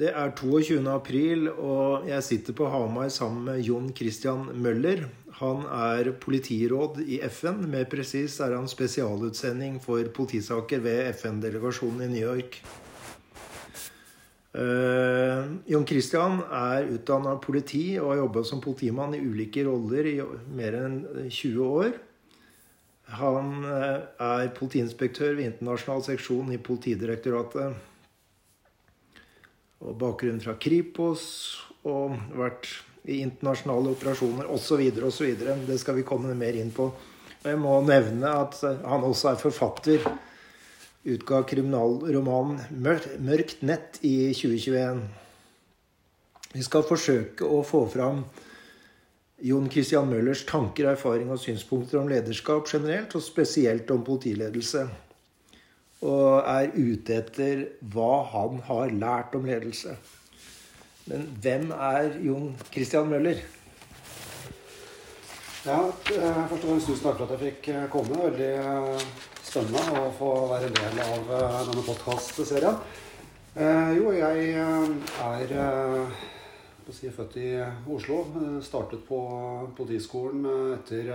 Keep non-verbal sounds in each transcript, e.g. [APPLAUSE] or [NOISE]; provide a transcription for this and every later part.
Det er 22. april, og jeg sitter på Hamar sammen med Jon Christian Møller. Han er politiråd i FN. Mer presis er han spesialutsending for politisaker ved FN-delegasjonen i New York. Uh, Jon Christian er utdanna politi og har jobba som politimann i ulike roller i mer enn 20 år. Han uh, er politiinspektør ved internasjonal seksjon i Politidirektoratet og bakgrunn fra Kripos og vært i internasjonale operasjoner osv. osv. Det skal vi komme mer inn på. Og jeg må nevne at han også er forfatter. Utga kriminalromanen 'Mørkt nett' i 2021. Vi skal forsøke å få fram Jon Christian Møllers tanker, erfaring og synspunkter om lederskap generelt, og spesielt om politiledelse og er ute etter hva han har lært om ledelse. Men hvem er Jon Christian Møller? Ja, eh, Først og fremst tusen takk for at jeg fikk eh, komme. Veldig eh, spennende å få være en del av denne podkastserien. Jo, jeg er si, født i Oslo. Startet på Politiskolen etter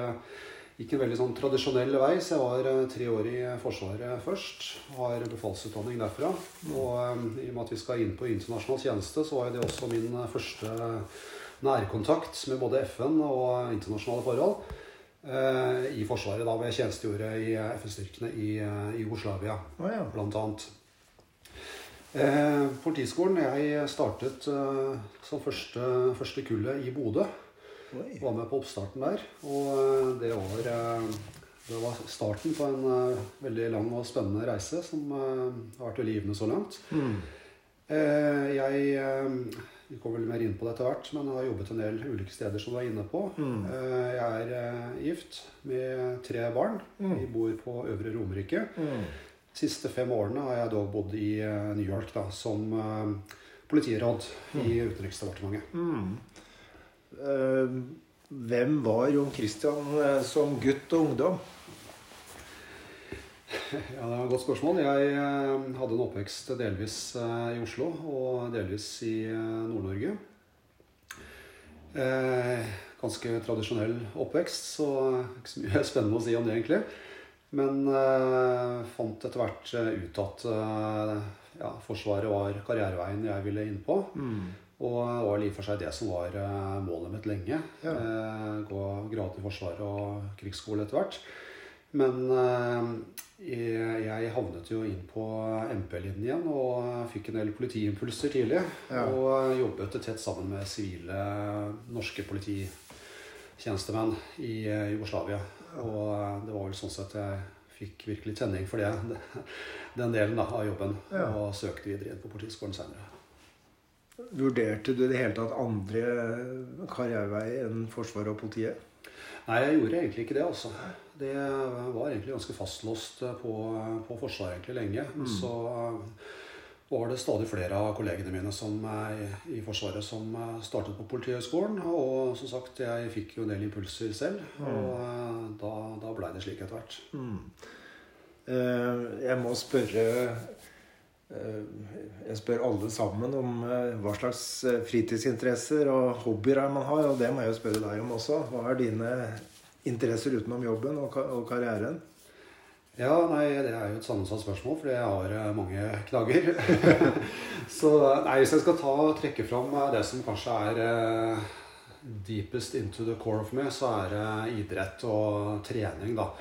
gikk en veldig sånn tradisjonell vei. Så jeg var eh, tre år i Forsvaret først. Har befalsutdanning derfra. Og um, i og med at vi skal inn på internasjonal tjeneste, så var det også min eh, første nærkontakt med både FN og internasjonale forhold. I Forsvaret, da hvor jeg tjenestegjorde i FN-styrkene i, i Jugoslavia, oh, ja. blant annet. Uh, politiskolen Jeg startet eh, som første, første kullet i Bodø. Oi. Var med på oppstarten der. Og eh, det var, eh, det var starten på en eh, veldig lang og spennende reise som har vært veldig givende så langt. Mm. Jeg vi kommer vel mer inn på det etter hvert, men jeg har jobbet en del ulike steder som du er inne på. Mm. Jeg er gift med tre barn. Mm. Vi bor på Øvre Romerike. Mm. De siste fem årene har jeg dog bodd i New York da, som politiråd i mm. Utenriksdepartementet. Eh, hvem var Jon Christian eh, som gutt og ungdom? Ja, Det var et godt spørsmål. Jeg eh, hadde en oppvekst delvis i Oslo og delvis i Nord-Norge. Ganske tradisjonell oppvekst, så ikke så mye [LAUGHS] spennende å si om det, egentlig. Men fant etter hvert ut at ja, Forsvaret var karriereveien jeg ville inn på. Mm. Og det var i og for seg det som var eh, målet mitt lenge. Ja. Eh, gå grad i Forsvaret og krigsskole etter hvert. Men eh, jeg havnet jo inn på MP-linjen og fikk en del politiimpulser tidlig. Ja. Og jobbet tett sammen med sivile norske polititjenestemenn i Jugoslavia. Og det var vel sånn sett jeg fikk virkelig tenning for det, [LAUGHS] den delen da, av jobben. Ja. Og søkte videre inn på Politiskolen seinere. Vurderte du i det hele tatt andre karriereveier enn Forsvaret og politiet? Nei, jeg gjorde egentlig ikke det. altså. Det var egentlig ganske fastlåst på, på Forsvaret egentlig lenge. Mm. Så var det stadig flere av kollegene mine som i Forsvaret som startet på Politihøgskolen. Og som sagt, jeg fikk jo en del impulser selv. Mm. Og da, da blei det slik etter hvert. Mm. Eh, jeg må spørre Eh, jeg spør alle sammen om eh, hva slags eh, fritidsinteresser og hobbyer man har. Og det må jeg jo spørre deg om også. Hva er dine interesser utenom jobben og karrieren? Ja, nei, Det er jo et sammensatt spørsmål, fordi jeg har mange knagger. [LAUGHS] så nei, Hvis jeg skal ta trekke fram det som kanskje er deepest into the core of me, så er det idrett og trening, da.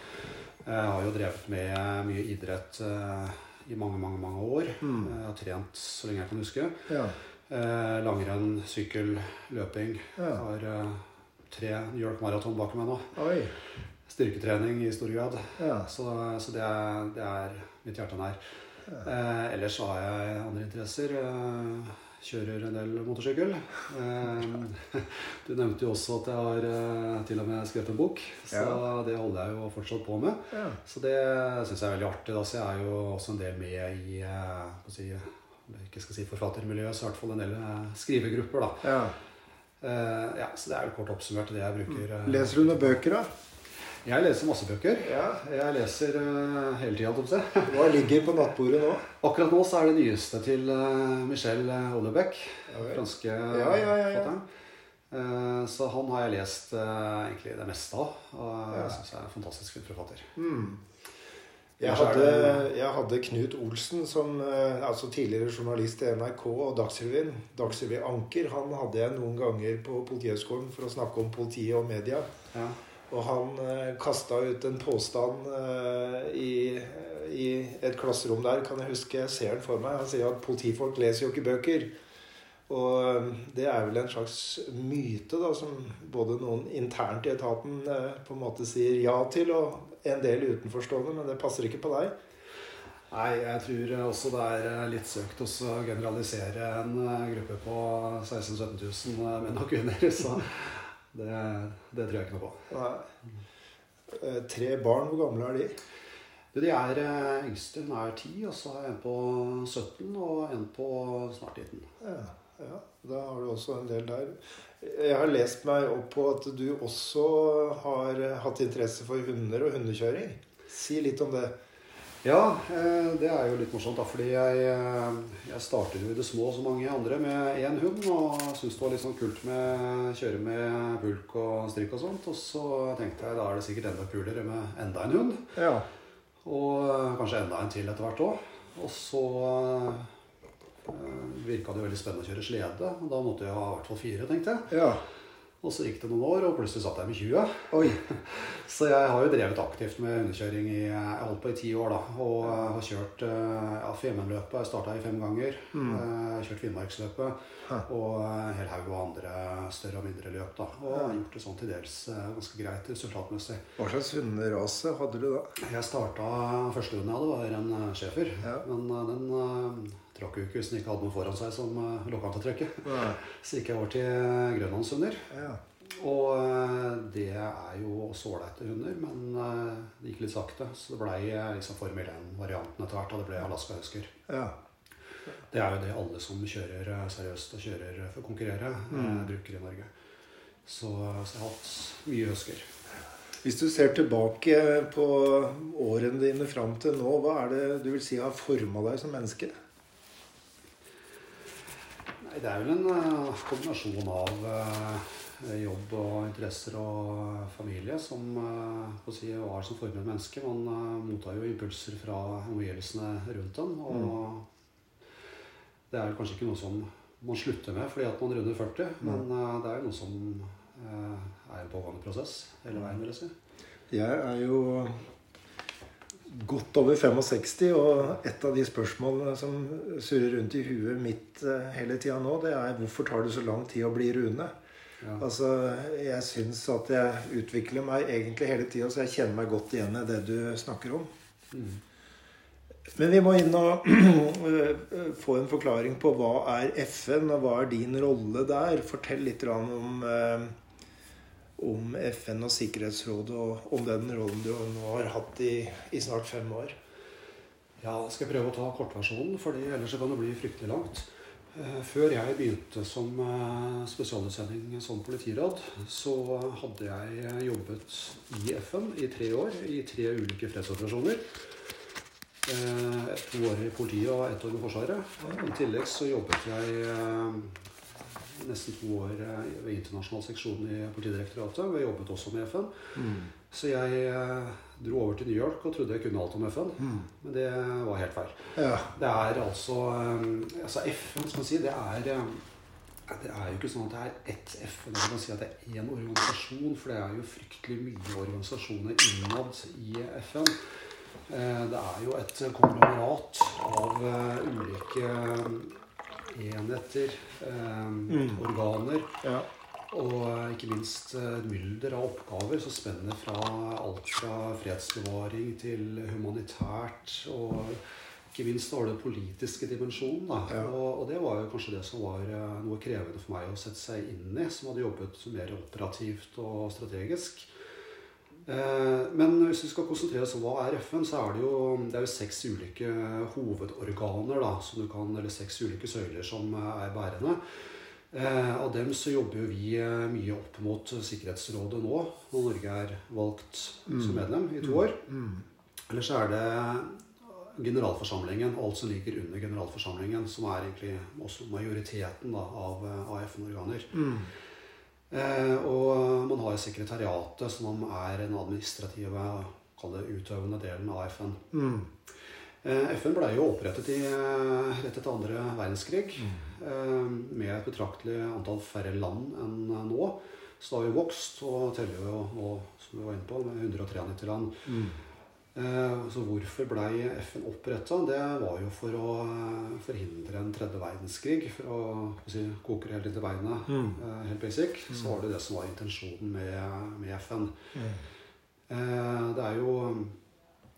Jeg har jo drevet med mye idrett i mange, mange mange år. Mm. Jeg har trent så lenge jeg kan huske. Ja. Eh, langrenn, sykkel, løping. Ja. Har eh, tre New York Marathon bak meg nå. Oi. Styrketrening i stor grad. Ja. Så, så det, er, det, er, mitt hjerte nær. Eh, ellers så har jeg andre interesser. Eh, kjører en del motorsykkel. Eh, du nevnte jo også at jeg har eh, til og med skrevet en bok. Så ja. det holder jeg jo fortsatt på med. Ja. Så det syns jeg er veldig artig. Da. Så jeg er jo også en del med i eh, si, ikke skal si forfattermiljøet, så i hvert fall en del skrivegrupper. da. Ja. ja, Så det er jo kort oppsummert det jeg bruker. Leser du noen bøker, da? Jeg leser masse bøker. Ja. Jeg leser uh, hele tida. Hva ligger på nattbordet nå? Akkurat nå så er det nyeste til uh, Michel Olebeck, Ja franske Ja, ja, ja, ja. Eh, så han har jeg lest uh, egentlig det meste av. Og Ja. jeg syns jeg er en fantastisk forfatter. Mm. Jeg hadde, jeg hadde Knut Olsen, som eh, altså tidligere journalist i NRK og Dagsrevyen. Dagsrevy Anker. Han hadde jeg noen ganger på Politihøgskolen for å snakke om politiet og media. Ja. Og han eh, kasta ut en påstand eh, i, i et klasserom der, kan jeg huske. Jeg ser den for meg. Han sier at politifolk leser jo ikke bøker. Og eh, det er vel en slags myte da, som både noen internt i etaten eh, på en måte sier ja til, og en del utenforstående, men det passer ikke på deg. Nei, jeg tror også det er eh, litt søkt å generalisere en eh, gruppe på 16 000-17 000 menn og kvinner. [LAUGHS] Så det, det tror jeg ikke noe på. Nei. Eh, Tre barn, hvor gamle er de? Du, De er eh, yngste. Hun er ti, og så har jeg en på 17 og en på snart 19. Ja, ja, da har du også en del der. Jeg har lest meg opp på at du også har hatt interesse for hunder og hundekjøring. Si litt om det. Ja, eh, det er jo litt morsomt, da, fordi jeg, eh, jeg starter jo i det små som mange andre med én hund, og syntes det var litt sånn kult med kjøre med pulk og strikk og sånt. Og så tenkte jeg da er det sikkert enda kulere med enda en hund. Ja. Og eh, kanskje enda en til etter hvert òg. Og så uh, virka det veldig spennende å kjøre slede. Og da måtte jeg ha i hvert fall fire, tenkte jeg. ja. Og så gikk det noen år, og plutselig satt jeg med 20. Oi. [LAUGHS] Så jeg har jo drevet aktivt med hundekjøring i Jeg holdt på i ti år, da. Og eh, har kjørt eh, ja, Femundløpet. Jeg starta i fem ganger. Mm. Eh, Jeg har kjørt Finnmarksløpet. Hæ. Og en hel haug av andre større og mindre løp, da. Og Ja. gjort det sånn til dels ganske greit resultatmessig. Hva slags hunderase hadde du da? Jeg starta Første hunden jeg hadde, var en schæfer. Ja. Men den trakk jo ikke hvis den ikke hadde noe foran seg som uh, lokka han til å trekke. [LAUGHS] Så gikk jeg over til grønlandshunder. Ja. Og eh, det er jo også ålreite hunder, men eh, det gikk litt sakte. Så det blei eh, liksom Formel 1-varianten etter hvert, og det ble Alaska Husker. ja. Det er jo det alle som kjører eh, seriøst og kjører for å konkurrere, eh, Mm. bruker i Norge. Så, så jeg har hatt mye Husker. Hvis du ser tilbake på årene dine fram til nå, hva er det du vil si har forma deg som menneske? Det er vel en eh, kombinasjon av eh, jobb og interesser og familie som på si, er det som former et menneske. Man eh, mottar jo impulser fra omgivelsene rundt en. Og det er kanskje ikke noe som man slutter med fordi at man runder 40, men eh, det er jo noe som eh, er en pågående prosess hele veien, vil jeg si. Jeg er jo godt over 65, og et av de spørsmålene som surrer rundt i huet mitt eh, hele tida nå, det er hvorfor tar det så lang tid å bli Rune? Ja. Altså, Jeg syns at jeg utvikler meg egentlig hele tida, så jeg kjenner meg godt igjen i det du snakker om. Mm. Men vi må inn og [CLEARS THROAT] få en forklaring på hva er FN, og hva er din rolle der. Fortell litt om, eh, om FN og Sikkerhetsrådet, og om den rollen du nå har hatt i, i snart fem år. Ja, skal jeg prøve å ta kortversjonen, for ellers kan det bli fryktelig langt. Eh, Før jeg begynte som eh, spesialutsending som politiråd, så hadde jeg jobbet i FN i tre år, i tre ulike fredsoperasjoner. Eh, To år i politiet og ett år med Forsvaret. I tillegg så jobbet jeg eh, nesten to år eh, ved internasjonal seksjon i Politidirektoratet. og Jeg jobbet også med FN. Så jeg eh, dro over til New York og trodde jeg kunne alt om FN. Men det var helt feil. Ja. Det er altså eh, Altså FN, skal man si, det er det er jo ikke sånn at det er ett FN. Man kan si at det er én organisasjon, for det er jo fryktelig mye organisasjoner innad i FN. Det er jo et konglomerat av ulike enheter, eh, organer, ja. og ikke minst eh, et mylder av oppgaver som spenner fra alt fra fredsbevaring til humanitært og ikke minst var det politiske dimensjonen. Ja. Og, og det var jo kanskje det som var eh, noe krevende for meg å sette seg inn i, som hadde jobbet mer operativt og strategisk. Eh, Men hvis vi skal konsentrere oss om hva er FN, så er det jo, det er jo seks ulike hovedorganer, da, som du kan, eller seks ulike søyler som er bærende. Eh, av dem så jobber jo vi eh, mye opp mot Sikkerhetsrådet nå, når Norge er valgt som medlem i to år. Ellers er det generalforsamlingen, alt som ligger under generalforsamlingen, som er egentlig også majoriteten da, av, av FN-organer. Eh, og man har jo sekretariatet, som er den administrative, kall det utøvende delen av FN. Eh, FN ble jo opprettet i, eh, rett etter andre verdenskrig eh, med et betraktelig antall færre land enn nå. Så det har jo vokst og teller jo nå, som vi var inne på, med 193 land. Eh, Så hvorfor blei FN oppretta? Det var jo for å eh, forhindre en tredje verdenskrig. For å, å si, koke det helt inn til beinet, mm. helt basic, så var det det som var intensjonen med, med FN. Mm. Det er jo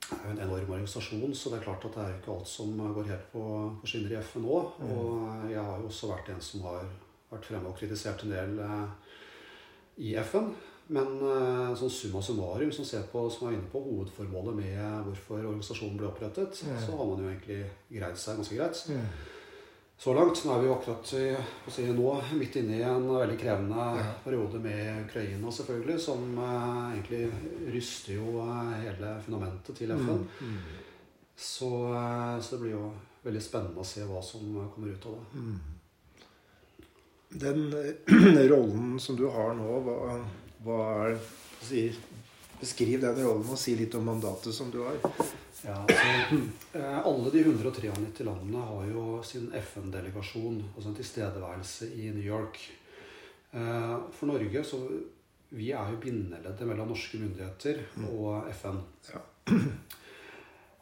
det er jo en enorm organisasjon, så det er klart at det er jo ikke alt som går helt på, på skinner i FN nå. Og jeg har jo også vært en som har vært fremme og kritisert en del eh, i FN. Men eh, sånn summa summarum, som ser på, som er inne på hovedformålet med hvorfor organisasjonen ble opprettet, så har man jo egentlig greid seg ganske greit. Så langt. Nå er vi jo akkurat si, nå midt inne i en veldig krevende periode med Ukraina, selvfølgelig, som eh, egentlig ryster jo eh, hele fundamentet til FN. Så, eh, så det blir jo veldig spennende å se hva som kommer ut av det. Den [CLEARS THROAT] eh, rollen som du har nå, hva, hva er sier, Beskriv den rollen og si litt om mandatet som du har. Ja, altså, [CLEARS THROAT] eh, alle de 193 landene har jo sin FN-delegasjon, altså en tilstedeværelse i New York. Eh, For Norge så Vi er jo bindeleddet mellom norske myndigheter og FN. Ja. [CLEARS THROAT]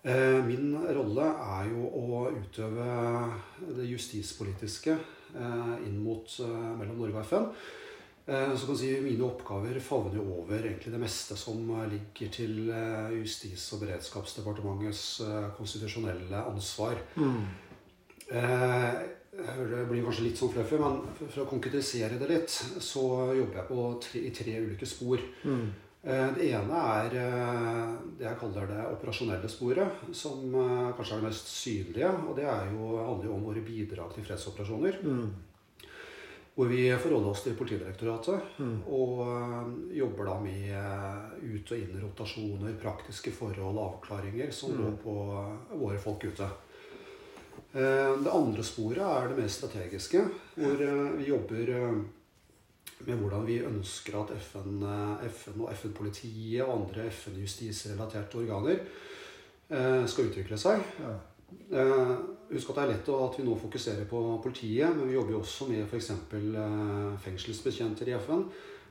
Eh, Min rolle er jo å utøve det justispolitiske inn mot mellom Norge og FN. Eh, Så kan si Mine oppgaver favner jo over egentlig det meste som eh, ligger til eh, Justis- og beredskapsdepartementets konstitusjonelle ansvar. Mm. Det blir kanskje litt sånn fluffy, men for å konkretisere det litt, så jobber jeg på tre, i tre ulike spor. Mm. Det ene er det jeg kaller det operasjonelle sporet, som kanskje er det mest synlige. Og det er jo, handler jo om våre bidrag til fredsoperasjoner. Hvor vi forholder oss til Politidirektoratet og eh, jobber da med eh, ut- og innrotasjoner, praktiske forhold avklaringer som lå på våre folk ute. Eh, Det andre sporet er det mer strategiske, hvor eh, vi jobber eh, med hvordan vi ønsker at FN, eh, FN og FN-politiet og andre FN-justisrelaterte organer eh, skal utvikle seg. Eh, Husk at det er lett at vi nå fokuserer på politiet, men vi jobber jo også med f.eks. fengselsbetjenter i FN.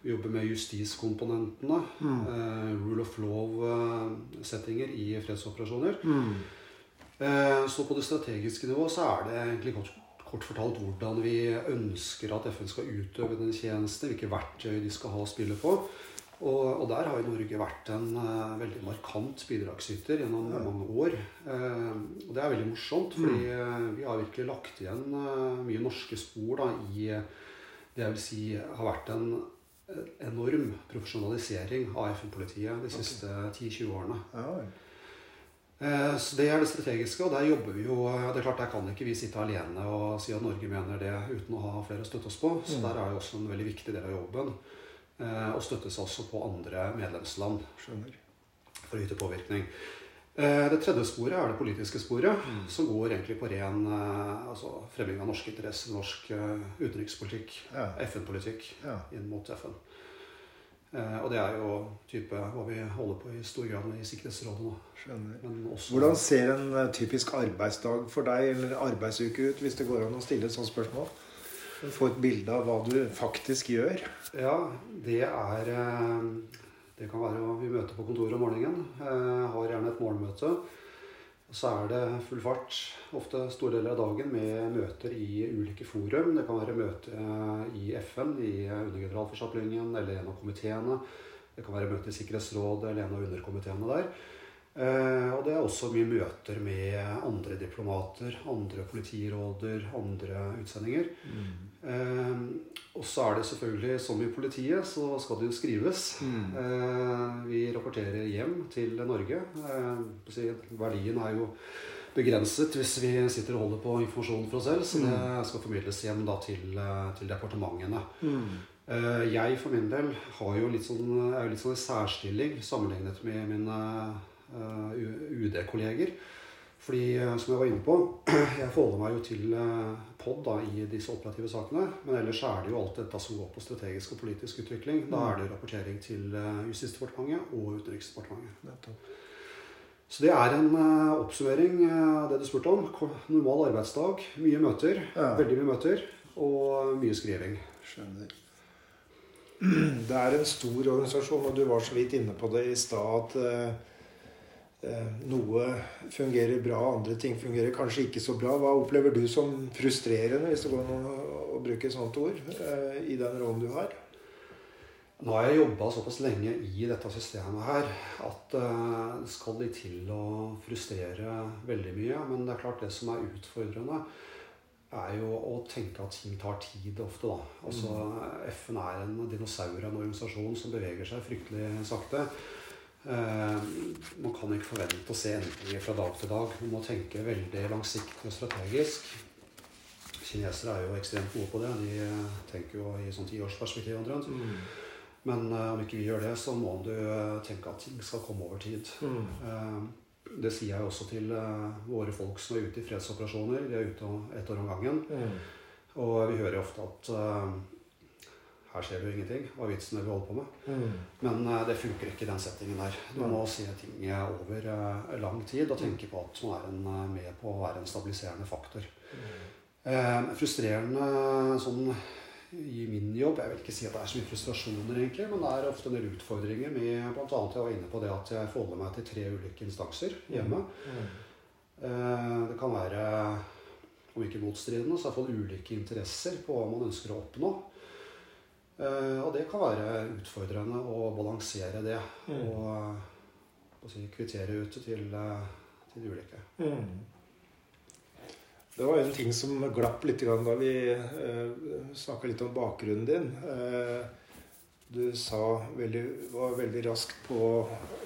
Vi jobber med justiskomponentene, eh, rule of law-settinger i fredsoperasjoner. Eh, Så på det strategiske nivået så er det egentlig kort, kort fortalt hvordan vi ønsker at FN skal utøve den tjenesten, hvilke verktøy de skal ha å spille på. Og, og der har jo Norge vært en uh, veldig markant bidragsyter gjennom mange år. Uh, og det er veldig morsomt, fordi uh, vi har virkelig lagt igjen mye norske spor da, i det jeg vil si har vært en enorm profesjonalisering av FN-politiet de siste 10-20 årene. Ja. Eh, Så Det er det strategiske, og der jobber vi jo Det er klart, Der kan ikke vi sitte alene og si at Norge mener det uten å ha flere å støtte oss på. Så der er jo også en veldig viktig del av jobben. Eh, Å støtte seg også på andre medlemsland Skjønner. for å yte påvirkning. Eh, Det tredje sporet er det politiske sporet, som går egentlig på ren eh, altså, fremming av norske interesser, norsk utenrikspolitikk, Ja. FN-politikk Ja. inn mot FN. Og det er jo type hva vi holder på i stor grad med i Sikkerhetsrådet nå. Også Hvordan ser en typisk arbeidsdag for deg, eller arbeidsuke ut, hvis det går an å stille et sånt spørsmål? Få et bilde av hva du faktisk gjør. Ja, det er eh, Det kan være vi møter på kontoret om morgenen. eh, Har gjerne et morgenmøte. Så er det full fart ofte store deler av dagen med møter i ulike forum. Det kan være møte eh, i FN, i undergeneralforsamlingen eller en av komiteene. Det kan være møte i Sikkerhetsrådet eller en av underkomiteene der. Og det er også mye møter med andre diplomater, andre politiråder, andre utsendinger. Eh, og så er det selvfølgelig, som i politiet, så skal det jo skrives. Eh, vi rapporterer hjem til Norge. Eh, verdien er jo begrenset hvis vi sitter og holder på informasjonen for oss selv. Så det skal formidles hjem da til, eh, til departementene. Eh, Jeg for min del har jo litt sånn, er jo litt sånn i særstilling sammenlignet med mine eh, UD-kolleger. Fordi, eh, som jeg var inne på, [CLEARS THROAT] jeg forholder meg jo til eh, POD da, i disse operative sakene. Men ellers er det jo alt dette som går på strategisk og politisk utvikling. Da er det rapportering til eh, Justisdepartementet og Utenriksdepartementet. Så det er en oppsummering av det du spurte om. Normal arbeidsdag, mye møter, Ja. veldig mye møter, og mye skriving. Skjønner. [CLEARS THROAT] Det er en stor organisasjon, og du var så vidt inne på det i stad at noe fungerer bra, andre ting fungerer kanskje ikke så bra. Hva opplever du som frustrerende, hvis det går an å, bruke et sånt ord, eh, i den rollen du har? Nå har jeg jobba såpass lenge i dette systemet her at eh, det skal de til å frustrere veldig mye. Men det er klart det som er utfordrende, er jo å tenke at ting tar tid ofte, da. Altså, FN er en dinosaur, en organisasjon som beveger seg fryktelig sakte. Eh, man kan ikke forvente å se endringer fra dag til dag. Man må tenke veldig langsiktig og strategisk. Kinesere er jo ekstremt gode på det. De eh, tenker jo i sånn tiårsperspektiv omtrent. Men eh, om ikke vi gjør det, så må du tenke at ting skal komme over tid. Eh, det sier jeg også til våre folk som er ute i fredsoperasjoner. De er ute ett år om gangen. Og vi hører ofte at her skjer det jo ingenting. Hva er vitsen det vi holder på med? Men uh, det funker ikke i den settingen der. Du må se ting eh, over uh, lang tid og tenke på at man er en, med på å være en stabiliserende faktor. Eh, frustrerende sånn i min jobb Jeg vil ikke si at det er så mye frustrasjoner, egentlig, men det er ofte en del utfordringer med bl.a. jeg var inne på det at jeg forholder meg til tre ulike instanser hjemme. Eh, det kan være, om ikke motstridende, så iallfall ulike interesser på hva man ønsker å oppnå. Eh, Og det kan være utfordrende å balansere det og å si, kvittere ut til, eh, til ulike. Det var en ting som glapp litt da vi eh, snakka litt om bakgrunnen din. Eh, du sa veldig, var veldig raskt på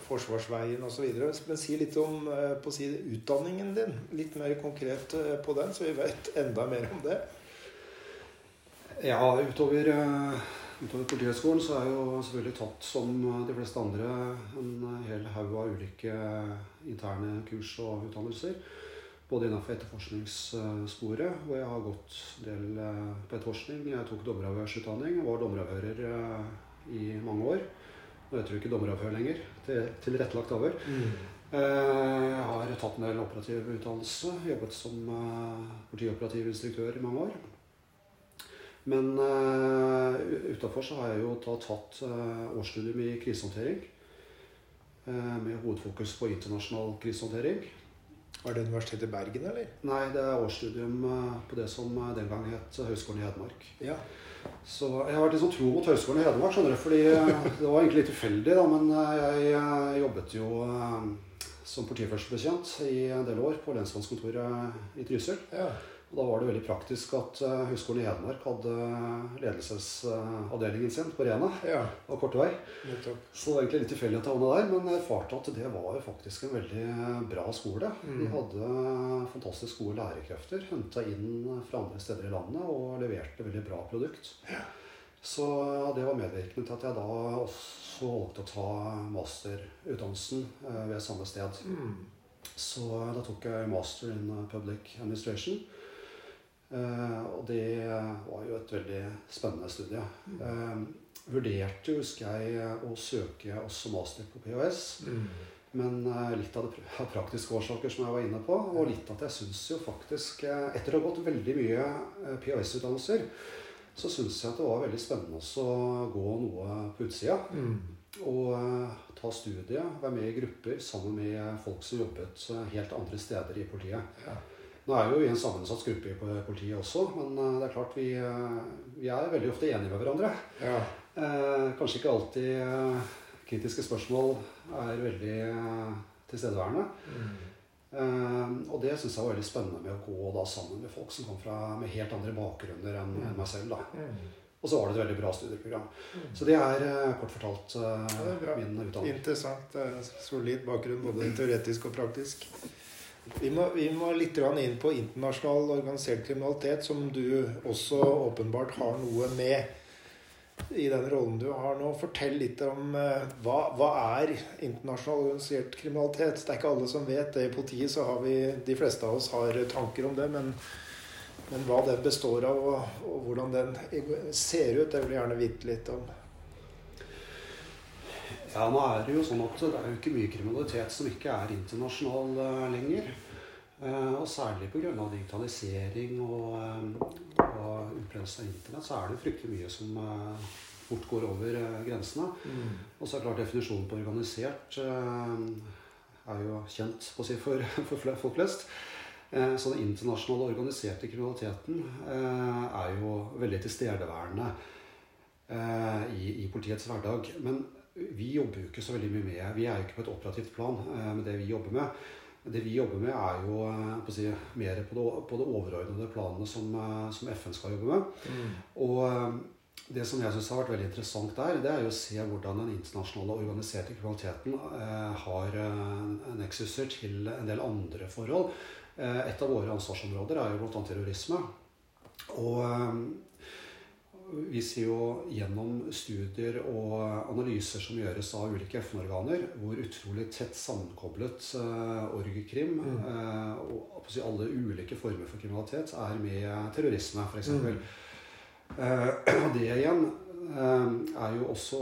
forsvarsveien osv. Men si litt om eh, si, utdanningen din. Litt mer konkret eh, på den, så vi vet enda mer om det. Ja, utover, eh, utover Politihøgskolen så er jeg jo selvfølgelig tatt, som de fleste andre, en hel haug av ulike interne kurs og utdannelser. Både innenfor etterforskningssporet, hvor jeg har gått en del eh, på etterforskning. Jeg tok dommeravhørsutdanning og var dommeravhører eh, i mange år. Nå heter det ikke dommeravhør lenger. Tilrettelagt avhør. Mm. Jeg har tatt en del operativ utdannelse. Jobbet som eh, politioperativ instruktør i mange år. Men uh, utafor så har jeg jo da tatt uh, årsstudium i krisehåndtering. Uh, med hovedfokus på internasjonal krisehåndtering. Var det Universitetet i Bergen, eller? Nei, det er årsstudium eh, på det som eh, den gang het Høgskolen i Hedmark. Ja. Så jeg har vært litt sånn tro mot Høgskolen i Hedmark, skjønner du. Fordi eh, det var egentlig litt tilfeldig, da. Men eh, jeg eh, jobbet jo eh, som politiførstebetjent i en del år på lensmannskontoret i Trysil. ja. Og da var det veldig praktisk at eh, Høgskolen i Hedmark hadde ledelsesavdelingen sin på Rena. Ja, Av korte vei. Så det var egentlig litt tilfeldig at jeg havna der, men jeg erfarte at det var jo faktisk en veldig bra skole. De hadde fantastisk gode lærekrefter, henta inn fra andre steder i landet og leverte veldig bra produkt. Så det var medvirkende til at jeg da også valgte å ta masterutdannelsen eh, ved samme sted. Så da tok jeg master in public administration. Eh, og det var jo et veldig spennende studie. Mm. vurderte, husker jeg, å søke også master på PHS. Men eh, litt av det [LAUGHS] av praktiske årsaker som jeg var inne på, og litt at jeg syns jo faktisk eh, Etter å ha gått veldig mye eh, PHS-utdannelser, så syns jeg at det var veldig spennende også å gå noe på utsida. Og eh, ta studiet, være med i grupper sammen med folk som jobbet eh, helt andre steder i politiet. Ja. Nå er vi jo i en sammensatt gruppe i politiet også, men eh, det er klart vi, eh, vi er veldig ofte enige med hverandre. Ja. Eh, kanskje ikke alltid kritiske spørsmål er veldig tilstedeværende. Eh, og det syns jeg var veldig spennende med å gå da sammen med folk som kom fra, med helt andre bakgrunner enn mm. meg selv. da. Og så var det et veldig bra studieprogram. Så det er kort fortalt Ja, er min utdanning. Interessant. Er Solid bakgrunn, både teoretisk og praktisk. Vi må, vi må litt inn på internasjonal organisert kriminalitet, som du også åpenbart har noe med i den rollen du har nå. Fortell litt om uh, hva, hva, er internasjonal organisert kriminalitet? Det er ikke alle som vet det. I politiet så har vi, de fleste av oss har tanker om det. Men, men hva den består av, og, og, hvordan den ser ut, det vil jeg gjerne vite litt om. Ja, nå er det jo sånn at det er jo ikke mye kriminalitet som ikke er internasjonal uh, lenger. Uh, og særlig pga. digitalisering og, uh, og utbredelse av Internett, så er det fryktelig mye som uh, fort går over grensene. Mm. Og så er det klart definisjonen på organisert er jo kjent på å si, for, [LAUGHS] for folk flest. Så den internasjonale organiserte kriminaliteten er jo veldig tilstedeværende i, i politiets hverdag. Men vi jobber jo ikke så veldig mye med Vi er jo ikke på et operativt plan eh, med det vi jobber med. Det vi jobber med, er jo eh, på si, mer på det, på det overordnede planene som, eh, som, FN skal jobbe med. Mm. Og det som jeg syns har vært veldig interessant der, det er jo å se hvordan den internasjonale organiserte kriminaliteten har nexuser til en del andre forhold. Et av våre ansvarsområder er jo bl.a. terrorisme. Og vi ser jo gjennom studier og analyser som gjøres av ulike FN-organer, hvor utrolig tett sammenkoblet uh, orgkrim mm. uh, og si, alle ulike former for kriminalitet er med terrorisme, f.eks. Mm. Uh, det igjen er jo også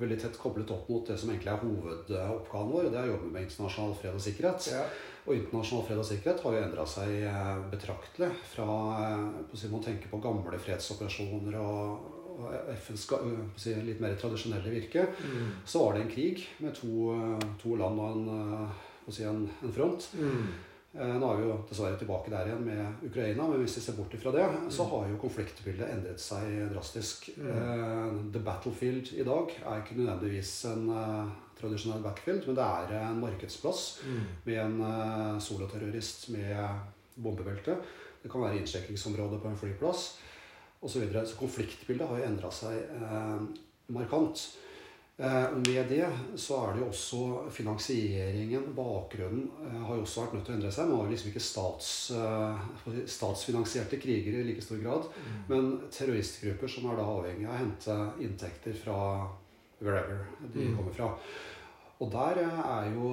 veldig tett koblet opp mot det som egentlig er hovedoppgaven vår, og det er å jobbe med internasjonal fred og sikkerhet. Ja. Og internasjonal fred og sikkerhet har jo endra seg eh, betraktelig fra eh, på å tenke på gamle fredsoperasjoner og, og FNs si, litt mer tradisjonelle virke. Mm. Så var det en krig med to, to land og en, si, en, en front. Mm. Eh, nå er vi jo dessverre tilbake der igjen med Ukraina, men hvis vi ser bort fra det, så har jo konfliktbildet endret seg drastisk. Mm. The battlefield i dag er ikke nødvendigvis en tradisjonell backfield, men det er en markedsplass mm. med en uh, soloterrorist med bombebelte. Det kan være innsjekkingsområde på en flyplass osv. Så, videre. så konfliktbildet har jo endra seg uh, markant. Eh, og med det så er det jo også finansieringen, bakgrunnen, eh, har jo også vært nødt til å endre seg. Man har liksom ikke stats, eh, statsfinansierte krigere i like stor grad, mm. men terroristgrupper som er da avhengig av å hente inntekter fra wherever de mm. kommer fra. Og der er jo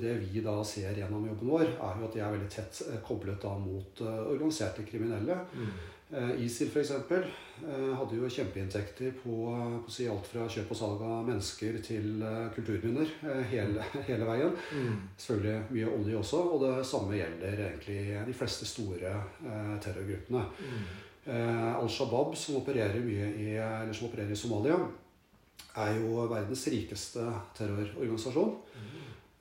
det vi da ser gjennom jobben vår, er jo at de er veldig tett koblet da mot organiserte kriminelle. Mm. Eh, ISIL f.eks. Eh, hadde jo kjempeinntekter på, på si alt fra kjøp og salg av mennesker til eh, kulturminner hele, [LAUGHS] hele veien. Mm. Selvfølgelig mye olje også, og det samme gjelder egentlig de fleste store eh, terrorgruppene. Mm. Eh, Al Shabaab, som opererer mye i, eller som opererer i Somalia, er jo verdens rikeste terrororganisasjon. Mm.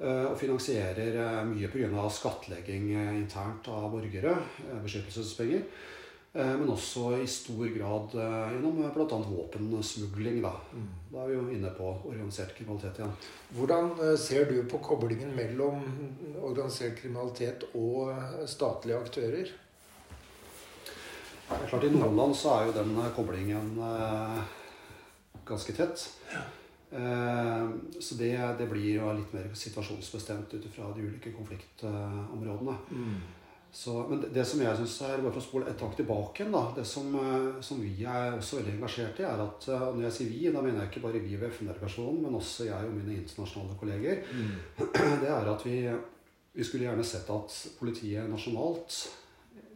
Eh, og finansierer mye pga. skattlegging internt av borgere, beskyttelsespenger. Eh, men også i stor grad eh, gjennom bl.a. våpensmugling. Da. Mm. da er vi jo inne på organisert kriminalitet igjen. Hvordan eh, ser du på koblingen mellom organisert kriminalitet og statlige aktører? Det er klart I noen land så er jo den koblingen ganske tett. Ja. Så det, det, blir jo litt mer situasjonsbestemt ut ifra de ulike konfliktområdene. Mm. Så, men det, det, som jeg synes er, bare for å spole et tak tilbake da, det som, eh, som, vi er også veldig engasjert i, er at og Når jeg sier vi, da mener jeg ikke bare vi ved FN-delegasjonen, men også jeg og mine internasjonale kolleger. Mm. [CLEARS THROAT] Det er at vi, vi skulle gjerne sett at politiet nasjonalt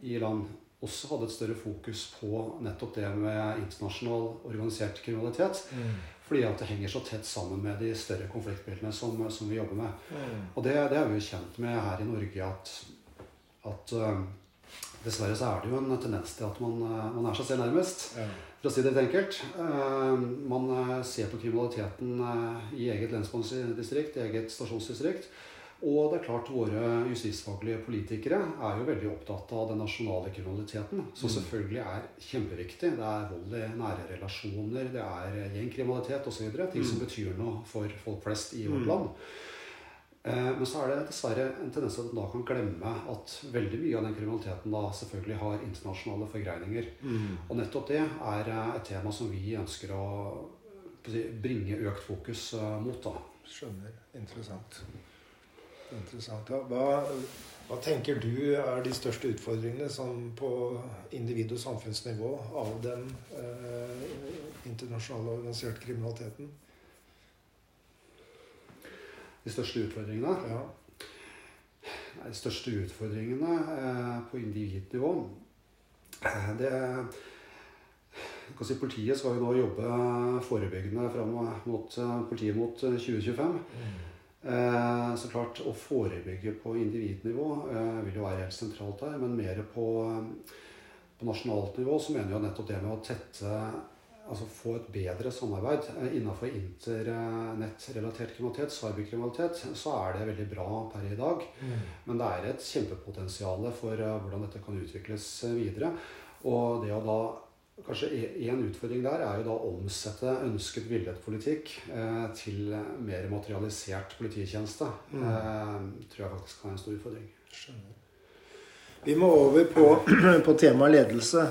i land også hadde et større fokus på nettopp det med internasjonal organisert kriminalitet. Mm. Fordi at det henger så tett sammen med de større konfliktbildene som, som vi jobber med. Mm. Og det, det, er vi jo kjent med her i Norge at at uh, dessverre så er det jo en tendens til at man, uh, man er seg selv nærmest. Ja. For å si det litt enkelt. Uh, man ser på kriminaliteten i eget lensmannsdistrikt, eget stasjonsdistrikt. Og det er klart våre justisfaglige politikere er jo veldig opptatt av den nasjonale kriminaliteten, som mm. selvfølgelig er kjempeviktig. Det er vold i nære relasjoner, det er gjengkriminalitet osv. Ting mm. som betyr noe for folk flest i vårt mm. land. Eh, men så er det dessverre en tendens til at man da kan glemme at veldig mye av den kriminaliteten da selvfølgelig har internasjonale forgreininger. Mm. Og nettopp det er eh, et tema som vi ønsker å bringe økt fokus eh, mot. da. Skjønner. Interessant. Interessant. Hva, Hva tenker du er de største utfordringene sånn på individ- og samfunnsnivå av den eh, internasjonale organiserte kriminaliteten? De største utfordringene? Ja. De største utfordringene eh, på individnivå eh, det si, Politiet skal jo nå jobbe forebyggende fram mot eh, politiet mot 2025. Mm. Eh, så klart, Å forebygge på individnivå eh, vil jo være helt sentralt her. Men mer på, på nasjonalt nivå så mener jeg nettopp det med å tette altså få et bedre samarbeid eh, innenfor internettrelatert kriminalitet, cyberkriminalitet, så er det veldig bra per i dag. Mm. Men det er et kjempepotensial for hvordan dette kan utvikles videre. Og det å da Kanskje én utfordring der er jo da å omsette ønsket villet politikk eh, til mer materialisert polititjeneste. Mm. Eh, tror jeg faktisk kan være en stor utfordring. Skjønner. Vi må over på, [CLEARS THROAT] på temaet ledelse.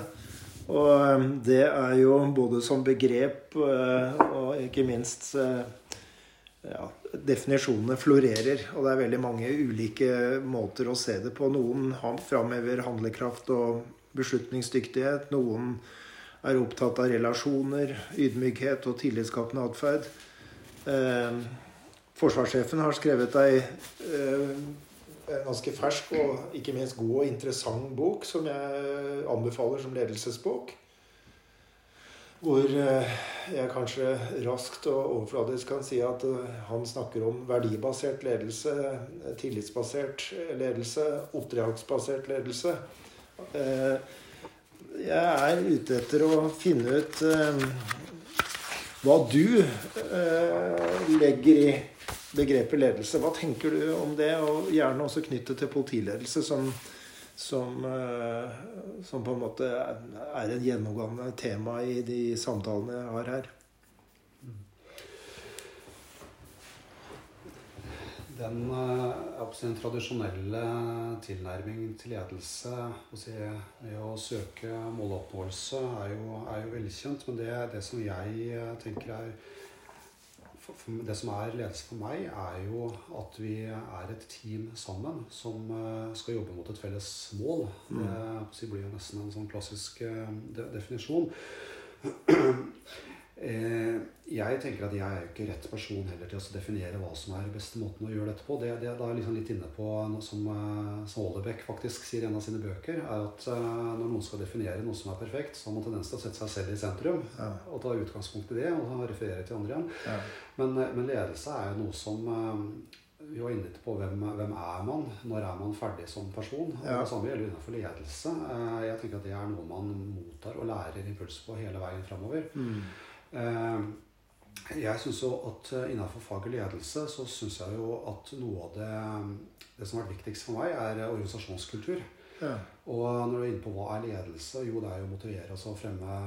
Og eh, det er jo både som begrep eh, og ikke minst eh, ja, Definisjonene florerer, og det er veldig mange ulike måter å se det på. Noen framhever handlekraft og beslutningsdyktighet. Noen er opptatt av relasjoner, ydmykhet og tillitsskapende atferd. Eh, forsvarssjefen har skrevet ei eh, ganske fersk og ikke minst god og interessant bok som jeg anbefaler som ledelsesbok. Hvor eh, jeg kanskje raskt og overfladisk kan si at eh, han snakker om verdibasert ledelse, tillitsbasert ledelse, oppdragsbasert ledelse. Eh, jeg er ute etter å finne ut eh, hva du eh, legger i begrepet ledelse. Hva tenker du om det? Og gjerne også knyttet til politiledelse, som, som, eh, som på en måte er en gjennomgående tema i de samtalene jeg har her. Den, eh, den tradisjonelle tilnærming til ledelse si, ved å søke måloppnåelse er jo, er jo velkjent. Men det, det, som jeg eh, tenker er Det som er ledelse for meg, er jo at vi er et team sammen som eh, skal jobbe mot et felles mål. Det Det blir jo nesten en sånn klassisk definisjon. Eh, jeg tenker at jeg er jo ikke rett person heller til å definere hva som er beste måten å gjøre dette på. Det, det da er liksom litt inne på noe som, eh, som Ollebeck faktisk sier i en av sine bøker, er at uh, når noen skal definere noe som er perfekt, så har man tendens til å sette seg selv i sentrum ja. og ta utgangspunkt i det og referere til andre igjen. Ja. Men, men, ledelse er jo noe som vi var inne på hvem, hvem, er man? Når er man ferdig som person? Ja. Det samme gjelder innenfor ledelse. Jeg tenker at det er noe man mottar og lærer impuls på hele veien framover. Mm. Eh, jeg syns jo at innenfor innenfor faget ledelse så syns jeg jo at noe av det, det som har vært viktigst for meg, er organisasjonskultur. Ja. Og når du er inne på hva er ledelse, jo det er jo å motivere oss å fremme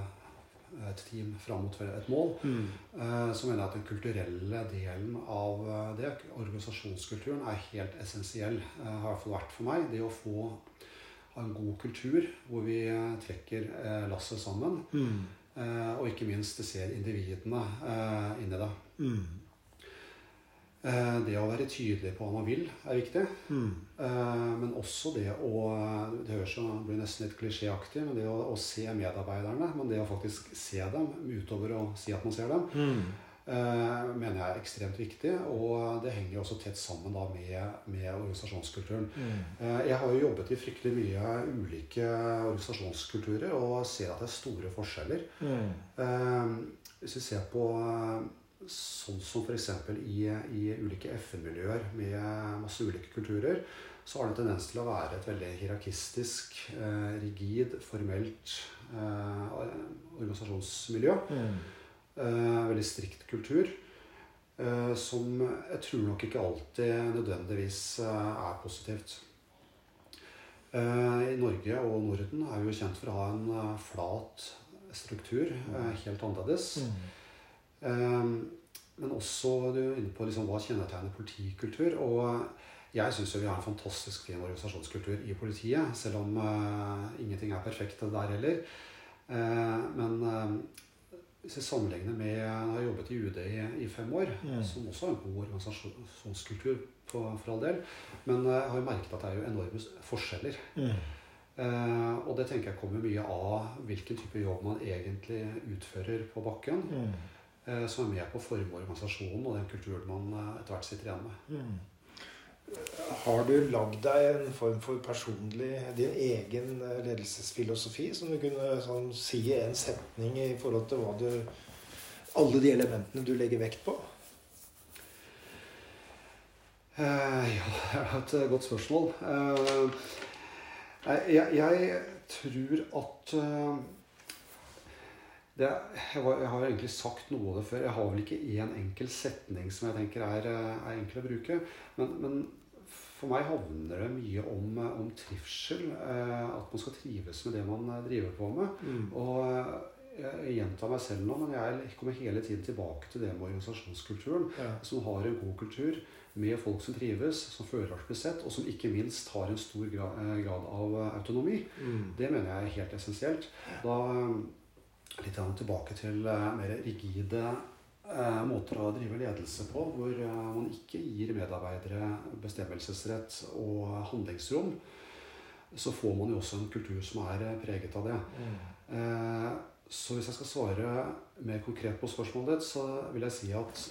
et team fram mot et mål. Mm. Eh, så mener jeg at den kulturelle delen av det, organisasjonskulturen, er helt essensiell. Har i hvert fall vært for meg. Det å få en god kultur hvor vi trekker lasset sammen. Mm. Eh, og ikke minst det ser individene eh, inni det. Mm. Eh, det å være tydelig på hva man vil, er viktig. Mm. Men også det å Det høres jo blir nesten litt klisjéaktig, men det å, å, se medarbeiderne. Men det å faktisk se dem utover å si at man ser dem. Mm. Uh, mener jeg er ekstremt viktig. Og det henger jo også tett sammen da med, med organisasjonskulturen. Mm. Uh, jeg har jo jobbet i fryktelig mye ulike organisasjonskulturer og ser at det er store forskjeller. Mm. Uh, hvis vi ser på sånn som f.eks. I, i ulike FN-miljøer med masse ulike kulturer, så har det tendens til å være et veldig hierarkistisk, rigid, formelt organisasjonsmiljø. Mm. Eh, veldig strikt kultur. Eh, som jeg tror nok ikke alltid nødvendigvis eh, er positivt. I Norge og Norden er vi jo kjent for å ha en flat struktur. Helt annerledes. Mm. Men også du er inne på liksom, hva kjennetegner politikultur. Og jeg syns vi har en fantastisk fin organisasjonskultur i politiet. Selv om uh, ingenting er perfekt der heller. Uh, men uh, hvis jeg sammenligner med Jeg har jobbet i UD i, i fem år, Mm. som også har en god organisasjonskultur, på, for all del. Men eh, jeg har jo merket at det er jo enorme forskjeller. Mm. Eh, og det tenker jeg kommer mye av hvilken type jobb man egentlig utfører på bakken. Mm. eh, som er med på å forme organisasjonen og den kulturen man eh, etter hvert sitter igjen med. Har du lagd deg en form for personlig din egen ledelsesfilosofi som du kunne sånn, si i en setning i forhold til hva du Alle de elementene du legger vekt på? Uh, ja, [LAUGHS] det er et godt spørsmål. Uh, jeg, jeg tror at uh, det, jeg, har, jeg har egentlig sagt noe av det før. Jeg har vel ikke én enkel setning som jeg tenker er, er enkel å bruke. Men, men for meg handler det mye om, eh, om trivsel. eh, At man skal trives med det man eh, driver på med. Og eh, jeg gjentar meg selv nå, men jeg kommer hele tiden tilbake til det med organisasjonskulturen. Ja. Som har en god kultur med folk som trives, som føler blir sett, og som ikke minst har en stor grad av autonomi. Mm. Det mener jeg er helt essensielt. Da litt tilbake til mer rigide eh, måter å drive ledelse på, hvor eh, man ikke gir medarbeidere bestemmelsesrett og handlingsrom. Så får man jo også en kultur som er eh, preget av det. Mm. Eh, Så hvis jeg skal svare mer konkret på spørsmålet ditt, så vil jeg si at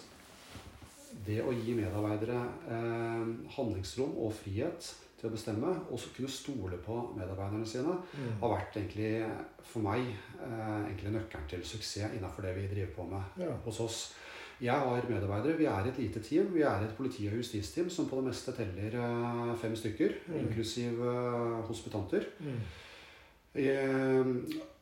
det å gi medarbeidere eh, handlingsrom og frihet til å bestemme, og så kunne stole på medarbeiderne sine, Mm. har vært egentlig for meg eh, egentlig nøkkelen til suksess innenfor det vi driver på med Ja. hos oss. Jeg har medarbeidere. Vi er et lite team. Vi er et politi- og justisteam som på det meste teller eh, fem stykker, Mm. inklusiv eh, hospitanter. Mm. Eh,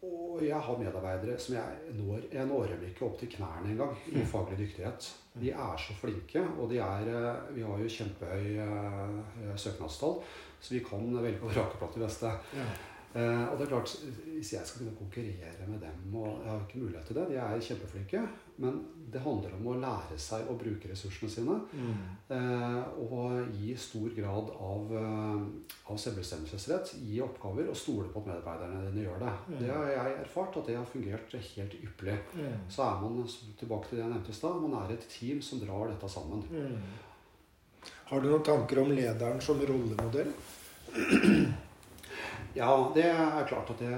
og jeg har medarbeidere som jeg når Jeg når dem ikke opp til knærne engang i faglig dyktighet. De er så flinke, og de er eh, Vi har jo kjempehøy eh, søknadstall, så vi kan velge og vrake blant de beste. Ja. Eh, og det er klart, Hvis jeg skal kunne konkurrere med dem og Jeg har ikke mulighet til det. De er kjempeflinke. Men det handler om å lære seg å bruke ressursene sine. Mm. Eh, og gi stor grad av, eh, av selvbestemmelsesrett i oppgaver. Og stole på at medarbeiderne dine gjør det. Mm. Det har jeg erfart at det har fungert helt ypperlig. Mm. Så er man tilbake til det jeg nevnte i stad, man er et team som drar dette sammen. Mm. Har du noen tanker om lederen som rollemodell? [CLEARS THROAT] Ja, det er klart at det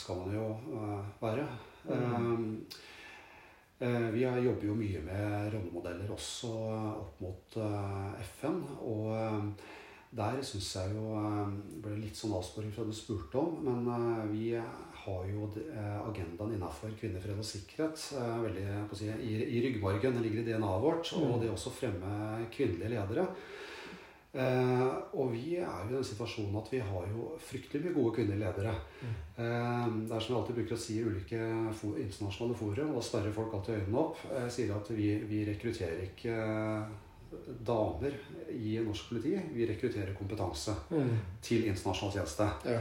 skal man jo eh, være. Mm. Eh, eh, vi er- jobber jo mye med rollemodeller også opp mot FN. Og der syns jeg jo ble litt sånn avsporing fra det du spurte om. Men vi har jo agendaen innafor kvinner, fred og sikkerhet veldig si, i, i ryggmargen. Det ligger i DNA-et vårt. Og Mm. det også fremme kvinnelige ledere. Eh, og vi er jo i den situasjonen at vi har jo fryktelig mye gode kvinnelige ledere. Eh, det er som vi alltid bruker å si i ulike for, internasjonale forum, og da sperrer folk alltid øynene opp. eh, sier at vi, vi rekrutterer ikke eh, damer i norsk politi. Vi rekrutterer kompetanse Mm. til internasjonal tjeneste. Ja.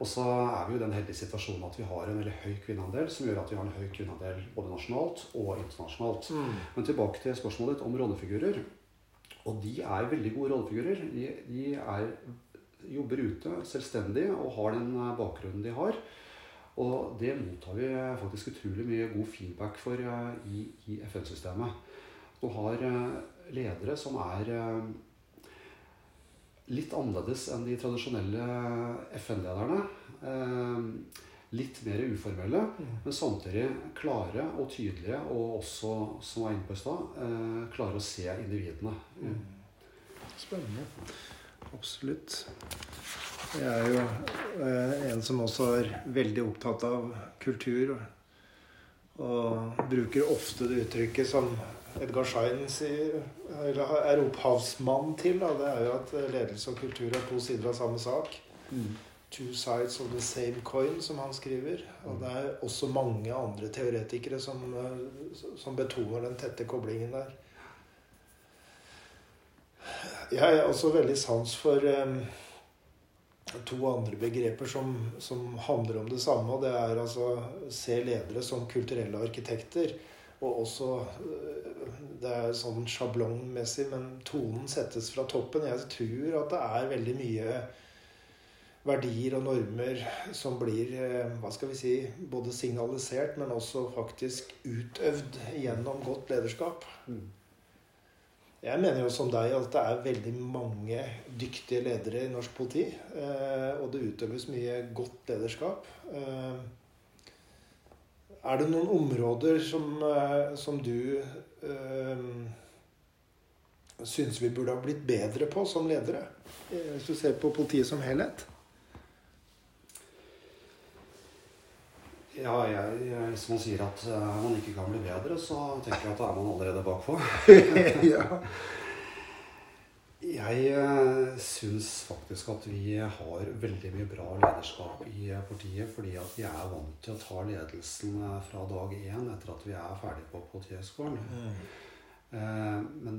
Og så er vi jo i den heldige situasjonen at vi har en veldig høy kvinneandel, som gjør at vi har en høy kvinneandel både nasjonalt og internasjonalt. Mm. Men tilbake til spørsmålet ditt om rollefigurer. Og de er veldig gode rollefigurer. De, de er, jobber ute selvstendig og har den eh, bakgrunnen de har. Og det mottar vi faktisk utrolig mye god feedback for eh, i, i FN-systemet. Du har eh, ledere som er eh, litt annerledes enn de tradisjonelle FN-lederne. Litt mer uformelle, men samtidig klare og tydelige, og også, som var inne på i stad, eh, klare å se individene. Mm. Spennende. Absolutt. Jeg er jo eh, en som også er veldig opptatt av kultur. Og bruker ofte det uttrykket som Edgar Schein sier, eller er opphavsmann til. Da. Det er jo at ledelse og kultur er to sider av samme sak. Two sides of the same coin, som han skriver. Og det er også mange andre teoretikere som, eh, som betoner den tette koblingen der. Jeg er også veldig sans for um, to andre begreper som, som handler om det samme. Og det er altså se ledere som kulturelle arkitekter. Og også eh, Det er sånn sjablongmessig, men tonen settes fra toppen. Jeg tror at det er veldig mye verdier og normer som blir eh, hva skal vi si, både signalisert, men også faktisk utøvd gjennom godt lederskap. Mm. Jeg mener jo som deg at det er veldig mange dyktige ledere i norsk politi. eh, Og det utøves mye godt lederskap. Eh, Er det noen områder som, som du øh, syns vi burde ha blitt bedre på som ledere? Hvis du ser på politiet som helhet? Ja, jeg, jeg, Hvis man sier at eh, man ikke kan bli bedre, så tenker jeg at da er man allerede bakpå. [LAUGHS] ja. Jeg uh, syns faktisk at vi har veldig mye bra lederskap i eh, partiet, fordi at vi er vant til å ta ledelsen eh, fra dag én etter at vi er ferdig på Politihøgskolen. Mm. men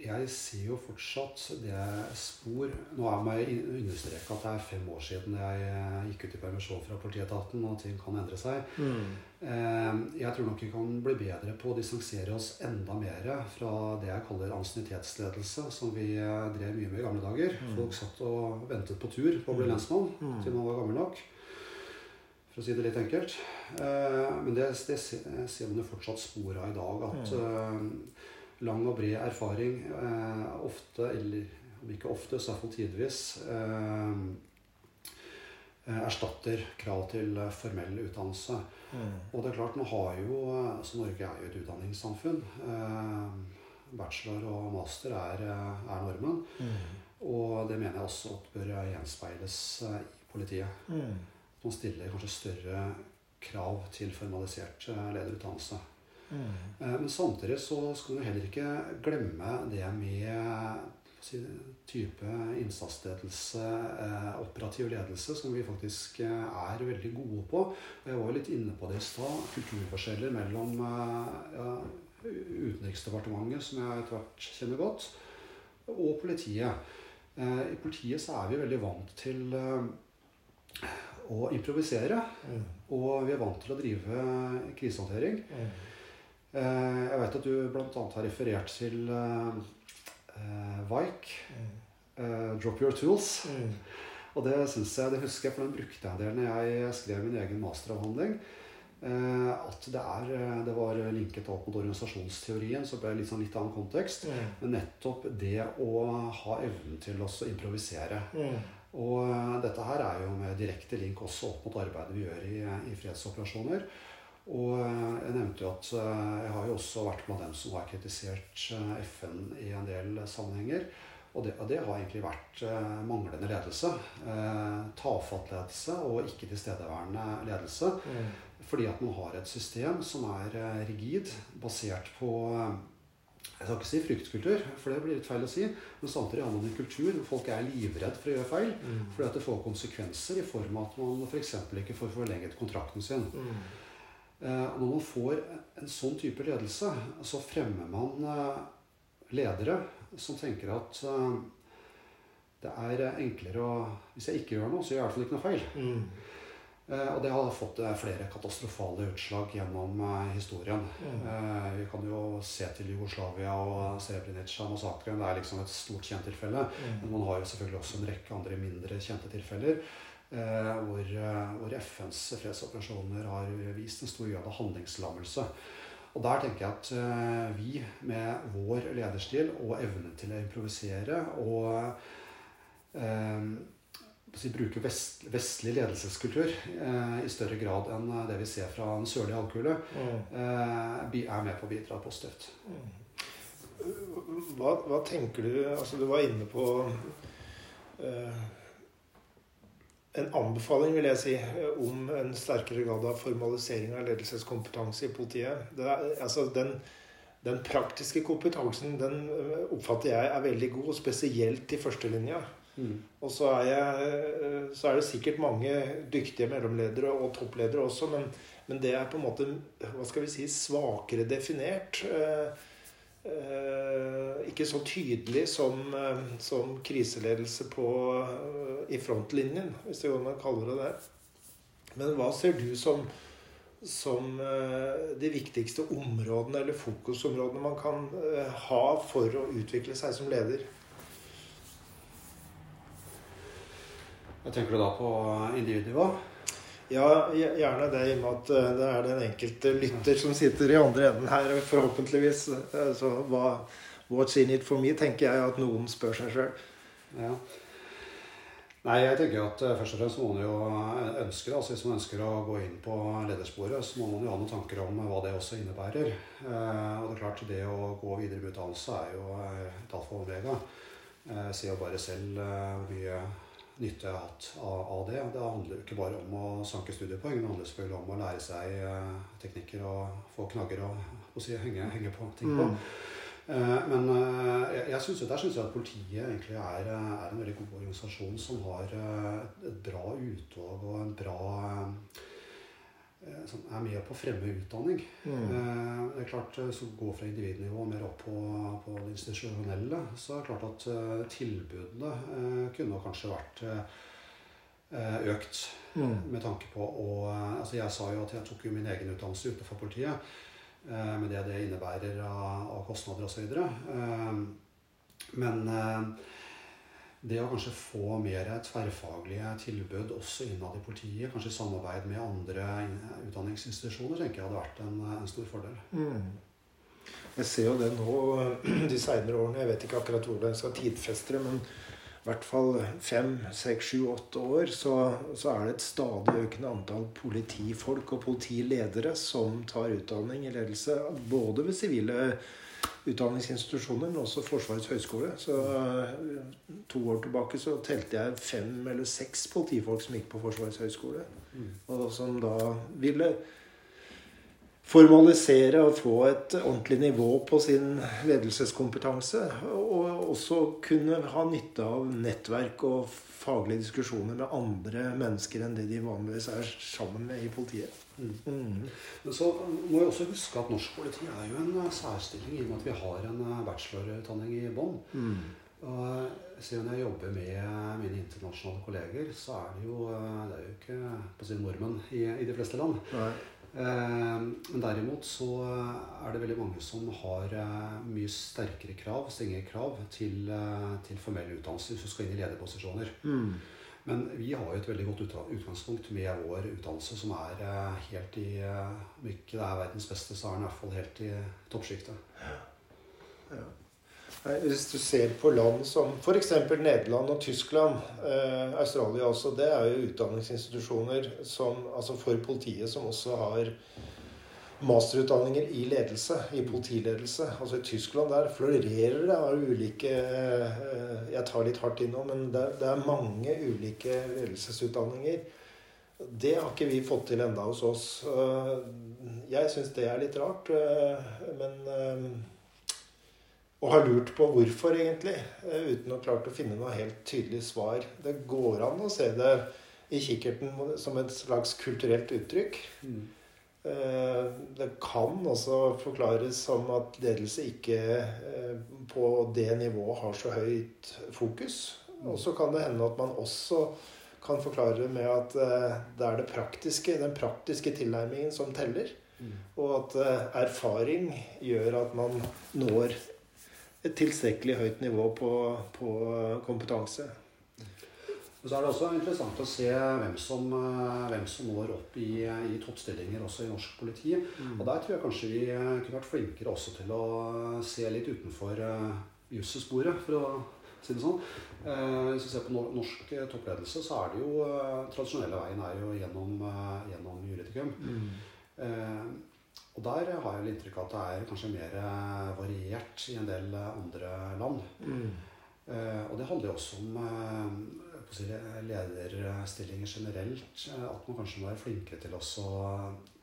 jeg ser jo fortsatt det spor Nå er meg understreka at det er fem år siden jeg eh, gikk ut i permisjon fra politietaten, og ting kan endre seg. Mm. Eh, Jeg tror nok vi kan bli bedre på å distansere oss enda mer fra det jeg kaller ansiennitetsledelse, som vi eh, drev mye med i gamle dager. Mm. Folk satt og ventet på tur på å bli lensmann Mm. til man var gammel nok. For å si det litt enkelt. Men det, det ser man jo fortsatt spor av i dag. At eh, lang og bred erfaring eh, ofte, eller om ikke ofte, så iallfall tidvis eh, eh, erstatter krav til formell utdannelse. Mm. Og det er klart, nå har jo Så Norge er jo et utdanningssamfunn. Eh, bachelor og master er, er normen. Mm. Og det mener jeg også at bør gjenspeiles i politiet. Mm. Man stiller kanskje større krav til formalisert lederutdannelse. Mm. Men samtidig så skal vi heller ikke glemme det med si, type innsatsledelse, eh, operativ ledelse, som vi faktisk eh, er veldig gode på. Jeg var litt inne på det i stad. Kulturforskjeller mellom ja, Utenriksdepartementet, som jeg etter hvert kjenner godt, og politiet. Eh, I politiet så er vi veldig vant til å improvisere. Mm. Og vi er vant til å drive krisehåndtering. Mm. Eh, Jeg vet at du bl.a. har referert til eh, eh, Vike, eh, 'Drop Your Tools'. Mm. [LAUGHS] Og det synes jeg, det husker jeg, for den brukte jeg en del når jeg skrev min egen masteravhandling. At det, er, det var linket opp mot organisasjonsteorien, så ble det litt, sånn litt annen kontekst. Mm. Men nettopp det å ha evnen til å improvisere. Mm. Og dette her er jo med direkte link også opp mot arbeidet vi gjør i, i fredsoperasjoner. Og eh, jeg nevnte jo at eh, jeg har jo også vært blant dem som har kritisert eh, FN i en del sammenhenger. Og det, det har egentlig vært manglende ledelse. Eh, tafatt ledelse og ikke tilstedeværende ledelse. Mm. Fordi at man har et system som er rigid, basert på jeg skal ikke si fryktkultur, for det blir litt feil å si. Men samtidig har man en kultur hvor folk er livredd for å gjøre feil. Mm. Fordi at det får konsekvenser i form av at man f.eks. ikke får forlenget kontrakten sin. Mm. Eh, og når man får en sånn type ledelse, så fremmer man eh, ledere som tenker at eh, det er enklere å Hvis jeg ikke gjør noe, så gjør jeg i hvert fall ikke noe feil. Mm. Og det har fått flere katastrofale utslag gjennom historien. Mm. Vi kan jo se til Jugoslavia og Srebrenica-massakren. Det er liksom et stort kjent tilfelle. Mm. Men man har jo selvfølgelig også en rekke andre mindre kjente tilfeller. Eh, hvor, eh, hvor FNs fredsoperasjoner har vist en stor grad av handlingslammelse. Og der tenker jeg at eh, vi med vår lederstil og evne til å improvisere og eh, bruke vest, vestlig ledelseskultur eh, i større grad enn det vi ser fra den sørlige halvkule, Mm. eh, er med på å bidra positivt. Hva, hva tenker du Altså, du var inne på eh, en anbefaling, vil jeg si, om en sterkere grad av formalisering av ledelseskompetanse i politiet. Det er, altså, den, den praktiske kompetansen den eh, oppfatter jeg er veldig god, spesielt i førstelinja. Mm. Og så er, jeg, eh, så er det sikkert mange dyktige mellomledere og toppledere også, men, men det er på en måte hva skal vi si, svakere definert. Eh, ikke så tydelig som, eh, som kriseledelse på, eh, i frontlinjen, hvis det går an å kalle det det. Men hva ser du som, som eh, de viktigste områdene eller fokusområdene man kan eh, ha for å utvikle seg som leder? Jeg tenker du da på individnivå? Ja, gjerne det, i og med at det er den enkelte lytter som sitter i andre enden her, forhåpentligvis. Så hva, What's in it for me, tenker jeg at noen spør seg sjøl. Ja. Nei, jeg tenker at først og fremst må man jo ønske det. Altså Hvis man ønsker å gå inn på ledersporet, så må man jo ha noen tanker om hva det også innebærer. Og det er klart, det å gå videre med utdannelse er jo et alfa og omega. Jeg ser jo bare selv hvor mye nytte jeg har hatt av, det. Det handler jo ikke bare om å sanke studiepoeng, det handler selvfølgelig om å lære seg eh, teknikker og få knagger og si, henge, henge, på ting på. Mm. Eh, men eh, jeg, jeg synes, der syns jeg at politiet egentlig er, er, en veldig god organisasjon som har et bra utvalg og en bra som er med på å fremme utdanning. Mm. Det er klart, Så gå fra individnivå mer opp på, på, det institusjonelle, så er det klart at tilbudene kunne kanskje vært økt. Mm. Med tanke på å altså Jeg sa jo at jeg tok jo min egen utdannelse utenfor politiet. Med det det innebærer av, av kostnader osv. Men det å kanskje få mer tverrfaglige tilbud også innad i politiet, kanskje i samarbeid med andre utdanningsinstitusjoner, tenker jeg hadde vært en, en stor fordel. Mm. Jeg ser jo det nå [CLEARS THROAT] de seinere årene. Jeg vet ikke akkurat hvordan jeg skal tidfeste det, men i hvert fall fem, seks, sju, åtte år så, så, er det et stadig økende antall politifolk og politiledere som tar utdanning i ledelse, både ved sivile utdanningsinstitusjoner, men også Forsvarets høgskole. Så eh, to år tilbake så telte jeg fem eller seks politifolk som gikk på Forsvarets høgskole. Mm. Og som da ville formalisere og få et ordentlig nivå på sin ledelseskompetanse. Og også kunne ha nytte av nettverk og faglige diskusjoner med andre mennesker enn det de vanligvis er sammen med i politiet. Mm. Mm. Men så må vi også huske at norsk politi er jo en eh, særstilling i og med at vi har en eh, bachelorutdanning i bånn. Mm. Og siden jeg jobber med mine internasjonale kolleger, så er det jo eh, Det er jo ikke på sin si nordmenn i, i, de fleste land. Nei. Men derimot så er det veldig mange som har mye sterkere krav, strengere krav, til, til formell utdannelse hvis du skal inn i lederposisjoner. Mm. Men vi har jo et veldig godt utgangspunkt med vår utdannelse, som er eh, helt i eh, Om ikke det er verdens beste, så er den i hvert fall helt i toppsjiktet. Ja. Ja. Hvis du ser på land som f.eks. Nederland og Tyskland, eh, Australia også, det er jo utdanningsinstitusjoner som, altså for politiet som også har masterutdanninger i ledelse, i politiledelse. Altså I Tyskland der florerer det av ulike eh, Jeg tar litt hardt inn nå, men det, det, er mange ulike ledelsesutdanninger. Det har ikke vi fått til enda hos oss. Jeg syns det er litt rart. Eh, men eh, Og har lurt på hvorfor, egentlig. Uten å klart å finne noe helt tydelig svar. Det går an å se det i kikkerten som et slags kulturelt uttrykk. Mm. Eh, det kan også forklares som at ledelse ikke eh, på det nivået har så høyt fokus. Og så kan det hende at man også kan forklare med at eh, det er det praktiske, den praktiske tilnærmingen som teller. Mm. Og at erfaring gjør at man når et tilstrekkelig høyt nivå på, på kompetanse. Men så er det også interessant å se hvem som, eh, hvem som når opp i, i, toppstillinger også i norsk politi. Mm. Og der tror jeg kanskje vi kunne vært flinkere også til å se litt utenfor jussesporet, for å si det sånn. Hvis vi ser på norsk toppledelse, så er det jo tradisjonelle veien er jo gjennom, gjennom juridikum. Mm. og der har jeg inntrykk av at det er kanskje mer variert i en del andre land. Mm. og det handler jo også om lederstillinger generelt. Eh, at man kanskje må være flinkere til også eh,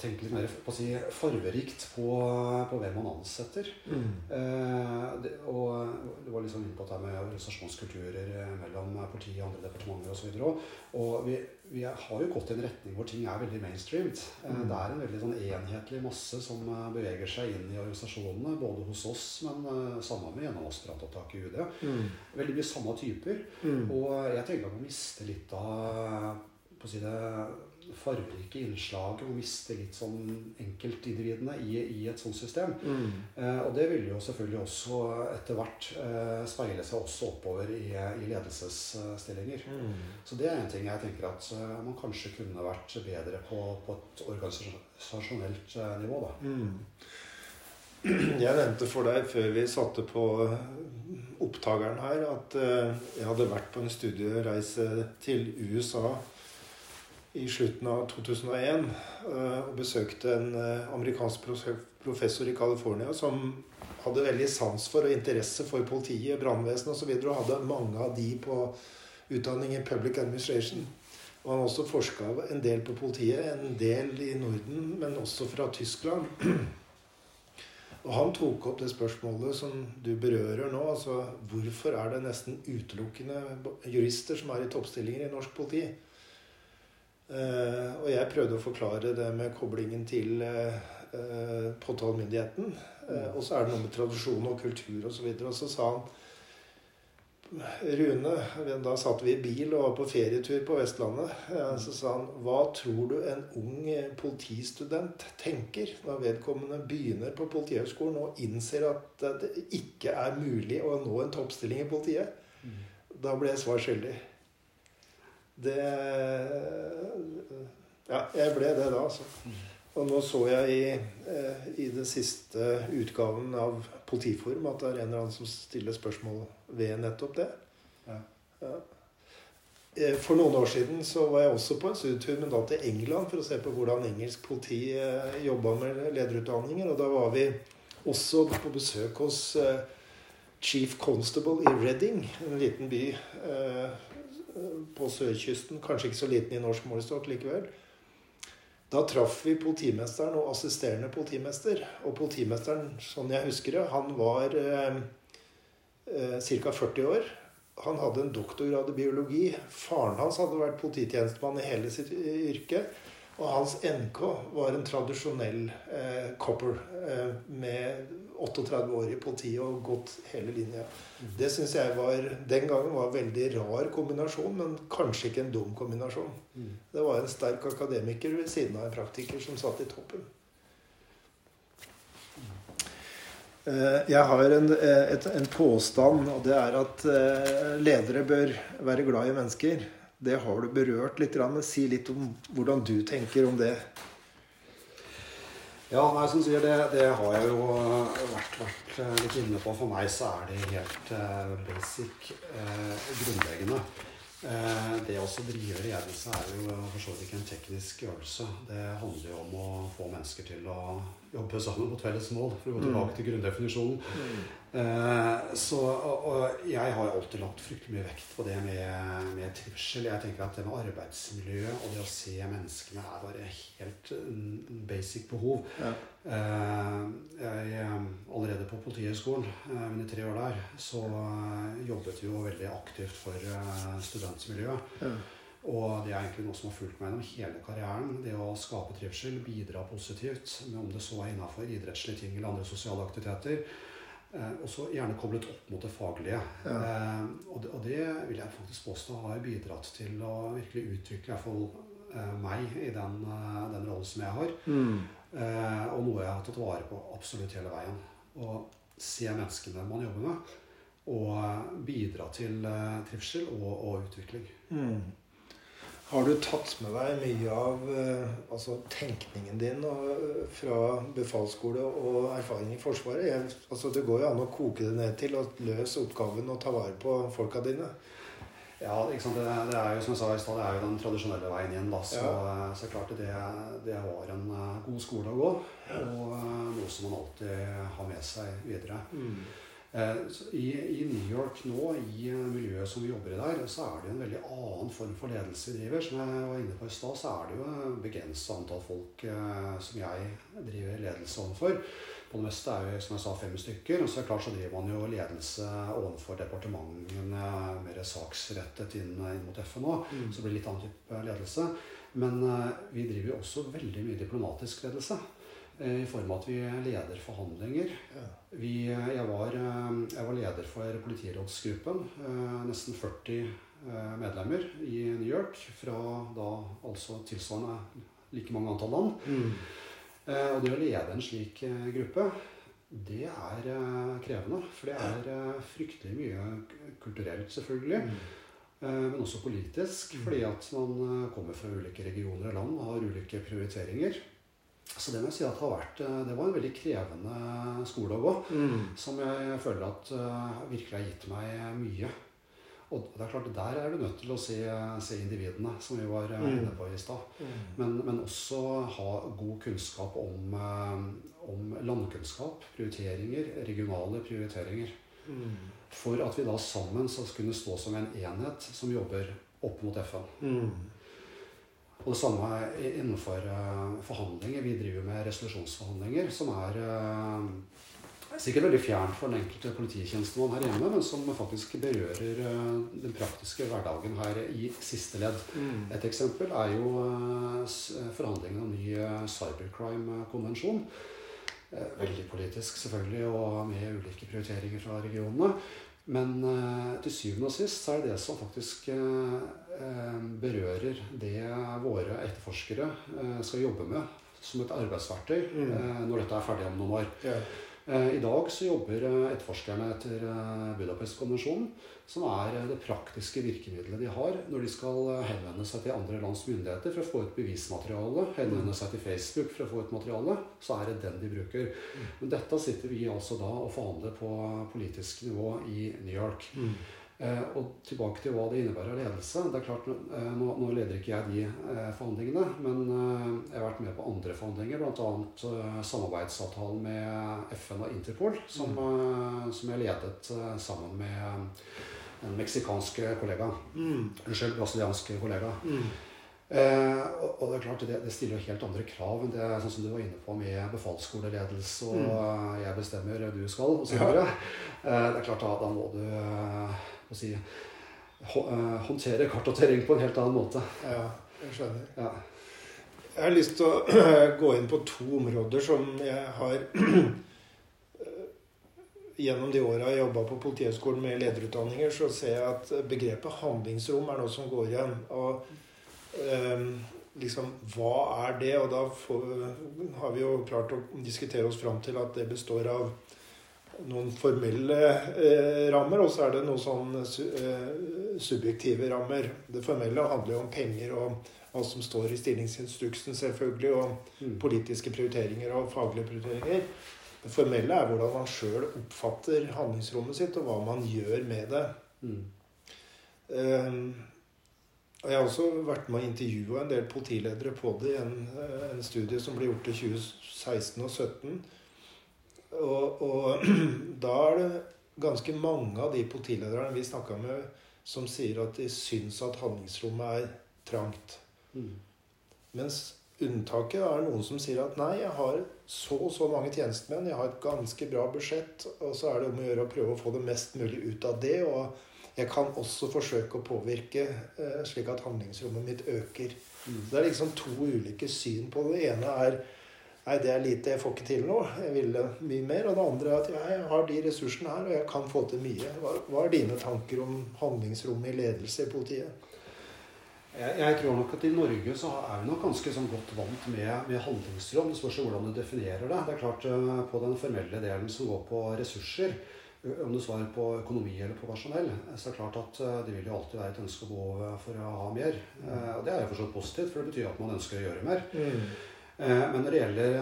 tenke litt mer på å si, farverikt på, på hvem man ansetter. Mm. Eh, det, og du var liksom inne på dette med organisasjonskulturer eh, mellom politi og andre departementer osv. Og, og vi, vi, har jo gått i en retning hvor ting er veldig mainstreamed. Mm. Det er en veldig sånn enhetlig masse som beveger seg inn i organisasjonene, både hos oss, men uh, samme med gjennom aspirantopptak i UD. Mm. Veldig mye samme typer. Mm. Og jeg tenker at man mister litt av på å si det, fargerike innslaget og miste litt sånn enkeltindividene i, i et sånt system. Mm. Eh, og det vil jo selvfølgelig også etter hvert eh, speile seg også oppover i, i ledelsesstillinger. Mm. Så det er en ting jeg tenker at eh, man kanskje kunne vært bedre på på et organisasjonelt eh, nivå. da. Mm. [CLEARS THROAT] Jeg nevnte for deg før vi satte på opptakeren her, at eh, jeg hadde vært på en studiereise til USA i slutten av 2001 eh, og besøkte en eh, amerikansk professor i California som hadde veldig sans for og interesse for politiet, brannvesenet osv. Og, så og hadde mange av de på utdanning i public administration. Og han også forska en del på politiet, en del i Norden, men også fra Tyskland. [CLEARS THROAT] Og han tok opp det spørsmålet som du berører nå. altså Hvorfor er det nesten utelukkende jurister som er i toppstillinger i norsk politi? Eh, og jeg prøvde å forklare det med koblingen til eh, eh, påtalemyndigheten. Eh, og så er det noe med tradisjon og kultur osv. Og, så og så sa han Rune, da satt vi i bil og var på ferietur på Vestlandet. Eh, Så sa han Hva tror du en ung politistudent tenker når vedkommende begynner på Politihøgskolen og innser at det ikke er mulig å nå en toppstilling i politiet? Da ble jeg svar skyldig. Det Ja, jeg ble det da, altså. Og nå så jeg i, eh, i den siste utgaven av Politiforum at det er en eller annen som stiller spørsmål ved nettopp det. Ja. Ja. Eh, For noen år siden så var jeg også på en studietur, men da til England, for å se på hvordan engelsk politi eh, jobba med lederutdanninger. Og da var vi også på besøk hos eh, Chief Constable i Reading, en liten by eh, på sørkysten. Kanskje ikke så liten i norsk målestokk likevel. Da traff vi politimesteren og assisterende politimester. Og politimesteren, sånn jeg husker det, han var eh, eh, ca. 40 år. Han hadde en doktorgrad i biologi. Faren hans hadde vært polititjenestemann i hele sitt yrke. Og hans NK var en tradisjonell eh, copper eh, med 38 år i politiet og gått hele linja. Det syns jeg var den gangen var en veldig rar kombinasjon, men kanskje ikke en dum kombinasjon. Mm. Det var en sterk akademiker ved siden av en praktiker som satt i toppen. Eh, Jeg har en, eh, et, en påstand, og det er at eh, ledere bør være glad i mennesker. Det har du berørt litt, si litt om hvordan du tenker om det. Ja, nei, som sier det, det har jeg jo vært, vært eh, litt inne på. For meg så er det helt eh, basic, eh, grunnleggende. Eh, det å drive ledelse er jo for så vidt ikke en teknisk øvelse. Det handler jo om å få mennesker til å jobbe sammen mot felles mål, for å gå tilbake til grunndefinisjonen. Eh, så, og, og jeg har alltid lagt fryktelig mye vekt på det med, med trivsel. Jeg tenker at det med arbeidsmiljø og det å se menneskene er bare helt mm, basic behov. Ja. Eh, jeg, eh, allerede på Politihøgskolen, eh, mine tre år der, så jobbet vi jo veldig aktivt for studentmiljøet. Ja. Og det er egentlig noe som har fulgt meg gjennom hele karrieren. Det å skape trivsel, bidra positivt, med om det så er innafor idrettslige ting eller andre sosiale aktiviteter. Eh, og så gjerne koblet opp mot det faglige. Ja. Eh, og, det, og det vil jeg faktisk påstå har bidratt til å virkelig utvikle i hvert fall eh, meg i den, eh, den rollen som jeg har. Mm. Eh, og noe jeg har tatt vare på absolutt hele veien. Å se menneskene man jobber med, og bidra til eh, trivsel og, og utvikling. Mm. Har du tatt med deg mye av eh, altså, tenkningen din og, eh, fra befalsskole og erfaring i Forsvaret? Jeg, altså, det går jo an å koke det ned til å løse oppgaven og ta vare på folka dine. Ja? Det, det er jo som jeg sa i stad, det er jo den tradisjonelle veien igjen. da, Så, så klart det, det var en eh, god skole å gå, og eh, noe som man alltid har med seg videre. Eh, så I, I New York nå, i eh, miljøet som vi jobber i der, så er det en veldig annen form for ledelse vi driver. Som jeg var inne på i stad, så er det jo et begrenset antall folk eh, som jeg driver ledelse overfor. På det meste er vi som jeg sa, fem stykker. Og så er det klart så driver man jo ledelse overfor departementene, mer saksrettet inn, inn mot FN Mm. Så det blir litt annen type ledelse. Men eh, vi driver jo også veldig mye diplomatisk ledelse. I form av at vi leder forhandlinger. Vi, jeg, var, jeg var leder for politirådsgruppen. Nesten 40 medlemmer i New York. Fra da altså tilsvarende like mange antall land. Mm. Og det å lede en slik gruppe, det er krevende. For det er fryktelig mye kulturelt, selvfølgelig. Mm. Men også politisk, fordi at man kommer fra ulike regioner og land og har ulike prioriteringer. Så det må jeg si at det, har vært, det var en veldig krevende skole å gå. Mm. Som jeg føler at virkelig har gitt meg mye. Og det er klart, der er du nødt til å se, se individene, som vi var inne på i stad. Mm. Men, men, også ha god kunnskap om, om landkunnskap, prioriteringer, regionale prioriteringer. Mm. For at vi da sammen skal kunne stå som en enhet som jobber opp mot FN. Og det samme innenfor forhandlinger. Vi driver med resolusjonsforhandlinger, som er sikkert veldig fjernt for den enkelte polititjenestemann her hjemme, men som faktisk berører den praktiske hverdagen her i siste ledd. Mm. Et eksempel er jo forhandlingene om ny cybercrime-konvensjon. Veldig politisk, selvfølgelig, og med ulike prioriteringer fra regionene. Men til syvende og sist så er det det som faktisk berører det våre etterforskere skal jobbe med som et arbeidsverktøy når dette er ferdig om noen år. Ja. I dag så jobber etterforskerne etter Budapest-konvensjonen, som er det praktiske virkemidlet de har når de skal henvende seg til andre lands myndigheter for å få ut bevismateriale, henvende seg til Facebook for å få ut materiale, så er det den de bruker. Men dette sitter vi altså da og forhandler på politisk nivå i New York. Mm. Eh, og tilbake til hva det innebærer av ledelse. det er klart, eh, nå, nå, leder ikke jeg de eh, forhandlingene, men jeg har vært med på andre forhandlinger, bl.a. Samarbeidsavtalen med FN og Interpol, som, som jeg ledet sammen med den meksikanske kollega. Mm. Unnskyld, brasilianske kollega. Mm. Eh, og, og, det er klart, det, det stiller jo helt andre krav enn det sånn som du var inne på med befalsskoleledelse og Mm. jeg bestemmer, du skal, osv. Ja. Eh, det er klart, da, da må du å si, håndtere kart og terreng på en helt annen måte. Ja, jeg skjønner. Ja. Jeg har lyst til å [CLEARS THROAT] gå inn på to områder som jeg har [CLEARS THROAT] Gjennom de åra jeg jobba på Politihøgskolen med lederutdanninger, så ser jeg at begrepet handlingsrom er noe som går igjen. Og eh, liksom Hva er det? Og da får, har vi jo klart å diskutere oss fram til at det består av noen formelle eh, rammer, og så er det noen sånn eh, subjektive rammer. Det formelle handler jo om penger og hva som står i stillingsinstruksen, selvfølgelig, og Mm. politiske prioriteringer og faglige prioriteringer. Det formelle er hvordan man sjøl oppfatter handlingsrommet sitt, og hva man gjør med det. Mm. Eh, Jeg har også vært med å intervjue en del politiledere på det i en, en studie som ble gjort i 2016 og 2017. Og, og [CLEARS THROAT] da er det ganske mange av de politilederne vi snakka med, som sier at de syns at handlingsrommet er trangt. Mm. Mens unntaket er noen som sier at nei, jeg har så og så mange tjenestemenn, jeg har et ganske bra budsjett, og så er det om å gjøre å prøve å få det mest mulig ut av det. Og jeg kan også forsøke å påvirke eh, slik at handlingsrommet mitt øker. Mm. Det er liksom to ulike syn på det. Det ene er Nei, det er lite, jeg får ikke til noe. Jeg ville mye mer. Og det andre er at jeg har de ressursene her, og jeg kan få til mye. Hva, hva er dine tanker om handlingsrommet i ledelse i politiet? Jeg, jeg tror nok at i Norge så er vi nok ganske sånn godt vant med, med handlingsrom. Det spørs hvordan du definerer det. Det er klart eh, På den formelle delen som går på ressurser, om du svarer på økonomi eller på personell, så er det klart at eh, det vil jo alltid være et ønske og behov for å ha mer. Mm. Og det er jo fortsatt positivt, for det betyr at man ønsker å gjøre mer. Mm. Men når det gjelder